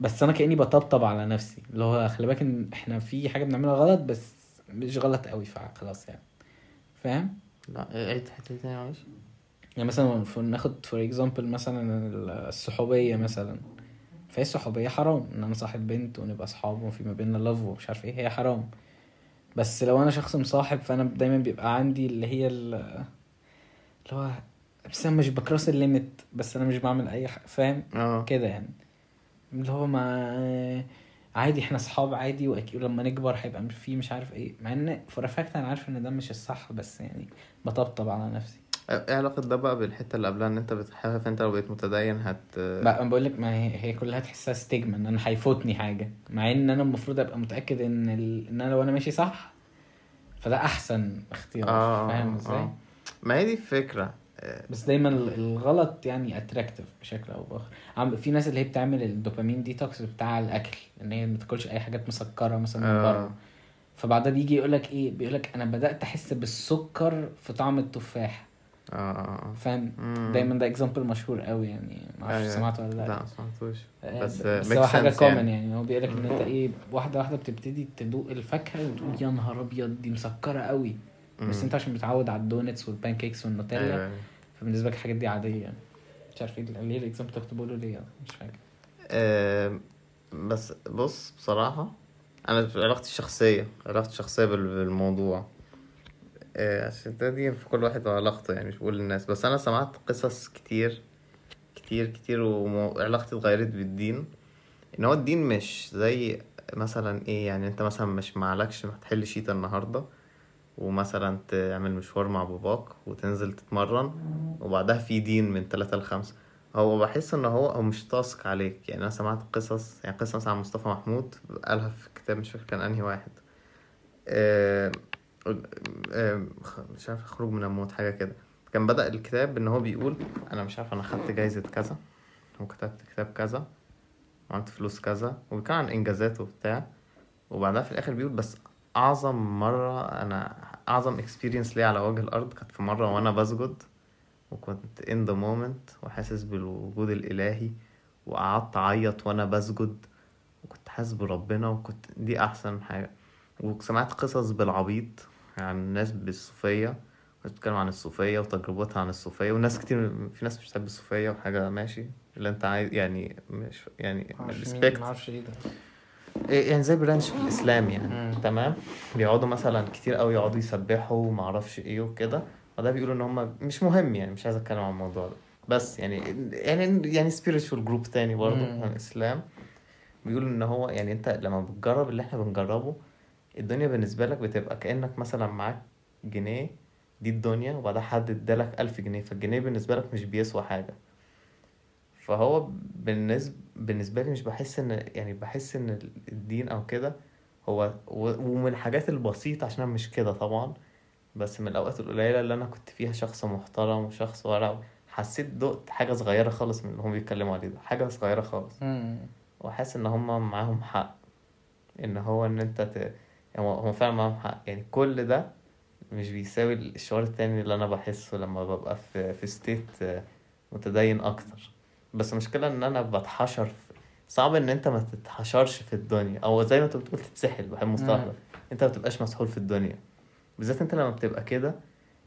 بس أنا كأني بطبطب على نفسي. اللي هو خلي بالك إن إحنا في حاجة بنعملها غلط بس مش غلط قوي فخلاص يعني. فاهم؟ لا عيد الحتة دي تاني معلش؟ يعني مثلا ناخد for example مثلا الصحوبية مثلا. فهي الصحوبية حرام إن أنا صاحب بنت ونبقى أصحاب وفي ما بيننا love ومش عارف إيه هي حرام. بس لو أنا شخص مصاحب فأنا دايما بيبقى عندي اللي هي ال- اللي هو بس أنا مش ب cross ال limit بس أنا مش بعمل أي حاجة فاهم؟ آه. كده يعني. اللي هو ما عادي إحنا أصحاب عادي وأكيد لما نكبر هيبقى في مش عارف إيه مع إن for fact أنا عارف إن ده مش الصح بس يعني بطبطب على نفسي. إيه علاقة ده بقى بالحتة اللي قبلها إن أنت بتخاف أنت لو بقيت متدين هت بقى بقول لك ما هي هي كلها تحسها stigma إن أنا هيفوتني حاجة. مع إن أنا المفروض أبقى متأكد إن ال... إن أنا لو أنا ماشي صح فده أحسن اختيار. آه فاهم إزاي؟ آه. ما هي دي الفكرة. بس دايما ال- الغلط يعني attractive بشكل أو بآخر. عم في ناس اللي هي بتعمل ال dopamine detox بتاع الأكل إن هي ما تاكلش أي حاجات مسكرة مثلا من آه. بره فبعدها بيجي يقول لك إيه؟ بيقول لك أنا بدأت أحس بالسكر في طعم التفاح. آه آه فاهم. دايما ده example مشهور قوي يعني ما أعرفش أيوة. سمعته ولا لا لأ ما سمعتوش آه، بس بس هو حاجة common يعني. يعني هو بيقول لك إن أنت إيه واحدة واحدة بتبتدي تدوق الفاكهة وتقول يا نهار أبيض دي مسكرة قوي بس. أنت عشان متعود على ال donuts وال pancakes وال Nutella أيوه أيوة. فبالنسبة لك الحاجات دي عادية يعني مش عارف إيه ليه ال example كنت بقوله ليه مش فاكر آه، بس بص بصراحة أنا في علاقتي الشخصية علاقتي الشخصية بال- بالموضوع آه، عشان ده دي في كل واحد وعلاقته يعني مش بقول للناس. بس أنا سمعت قصص كتير كتير كتير وعلاقتي اتغيرت بالدين. إن هو الدين مش زي مثلا إيه يعني أنت مثلا مش معلكش هتحل شيت النهاردة ومثلا تعمل مشوار مع باباك وتنزل تتمرن وبعدها في دين من تلاتة لخمسة. هو بحس إن هو هو مش تاسك عليك. يعني أنا سمعت قصص يعني قصة مثلا عن مصطفى محمود قالها في كتاب مش فاكر كان أنهي واحد. آه، آه، مش عارف خروج من الموت حاجة كده. كان بدأ الكتاب ان هو بيقول أنا مش عارف أنا خدت جايزة كذا وكتبت كتاب كذا وعملت فلوس كذا وكان عن انجازاته وبتاع. وبعدها في الآخر بيقول بس أعظم مرة أنا أعظم اكسبيرينس ليا على وجه الأرض كانت في مرة وأنا بسجد وكنت in the moment وحاسس بالوجود الإلهي وقعدت أعيط وأنا بسجد وكنت حاسس بربنا وكنت دي أحسن حاجة. وسمعت قصص بالعبيط. عن الناس بالصوفية بتتكلم عن الصوفية وتجربتها عن الصوفية وناس كتير في ناس مش بتحب الصوفية وحاجة ماشي؟ اللي انت عايز يعني مش يعني respect. معرفش إيه ده. إيه يعني زي branch في الإسلام يعني مم. تمام؟ بيقعدوا مثلا كتير قوي يقعدوا يسبحوا وما أعرفش إيه وكده وده بيقولوا إن هم مش مهم يعني مش عايز أتكلم عن الموضوع ده. بس يعني يعني يعني spiritual group تاني برضه. عن الإسلام. بيقولوا إن هو يعني أنت لما بتجرب اللي إحنا بنجربه الدنيا بالنسبة لك بتبقى كأنك مثلا معاك جنيه دي الدنيا وبعدها حد ادالك ألف جنيه فالجنيه بالنسبة لك مش بيسوى حاجة فهو بالنسبة بالنسبة لي مش بحس إن يعني بحس إن الدين أو كده هو ومن الحاجات البسيطة عشان أنا مش كده طبعا بس من الأوقات القليلة اللي أنا كنت فيها شخص محترم وشخص ورع حسيت دقت حاجة صغيرة خالص من اللي هم بيتكلموا عليه ده حاجة صغيرة خالص. وحاسس إن هم معاهم حق إن هو إن أنت ت... يعني هم فعلا معاهم حق. يعني كل ده مش بيساوي الشعور التاني اللي أنا بحسه لما ببقى في في ستيت متدين أكتر. بس المشكلة إن أنا بتحشر في... صعب إن أنت ما تتحشرش في الدنيا. أو زي ما أنت بتقول تتسحل بحب المصطلح ده. أنت ما بتبقاش مسحول في الدنيا. بالذات أنت لما بتبقى كده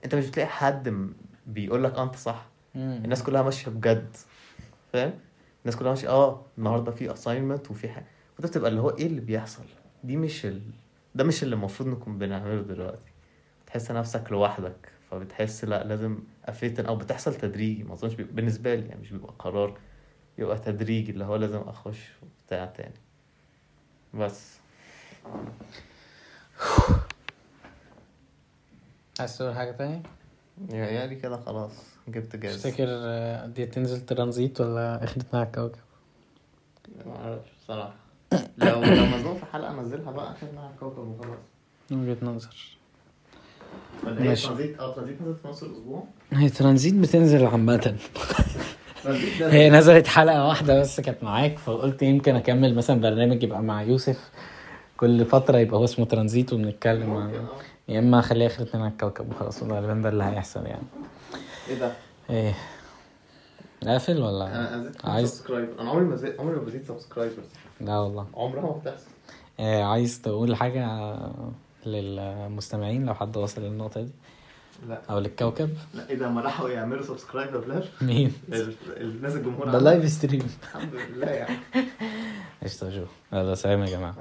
أنت مش بتلاقي حد بيقول لك أنت صح. مم. الناس كلها ماشية بجد. فاهم؟ الناس كلها ماشية أه النهارده في اساينمنت وفي حاجة وأنت بتبقى اللي هو إيه اللي بيحصل؟ دي مش ال... ده مش اللي المفروض نكون بنعمله دلوقتي تحس نفسك لوحدك فبتحس لا لازم ا fit in أو بتحصل تدريجي ما أظنش. بالنسبة لي يعني مش بيبقى قرار بيبقى تدريجي اللي هو لازم أخش بتاع تاني بس عايز تقول حاجة تانية؟ يعني كده خلاص جبت جاز تفتكر آه، دي تنزل ترانزيت ولا آخر اتنين على الكوكب؟ ما أعرفش بصراحة لو لو مزنوق في حلقة انزلها بقى عشان على الكوكب وخلاص. من وجهة نظر. ولا هي ماشي. ترانزيت آه ترانزيت نزلت في نص الأسبوع؟ هي ترانزيت بتنزل عامة. ترانزيت هي نزلت حلقة واحدة بس كانت معاك فقلت يمكن أكمل مثلا برنامج يبقى مع يوسف كل فترة يبقى هو اسمه ترانزيت وبنتكلم عن يا إما أخليها آخر اتنين على الكوكب وخلاص غالبا ده اللي هيحصل يعني. إيه ده؟ إيه. قافل ولا؟ أنا زدت عايز subscriber أنا عمري ما زدت عمري ما بزيد subscribers لا والله. عمرها ما بتحصل. آه، عايز تقول حاجة للمستمعين لو حد وصل للنقطة دي؟ لا. أو للكوكب؟ لا إيه ده ما راحوا يعملوا subscribe بلال؟ مين؟ ال- الناس الجمهور ده. live stream الحمد لله يعني. قشطة شو يلا سلام يا جماعة.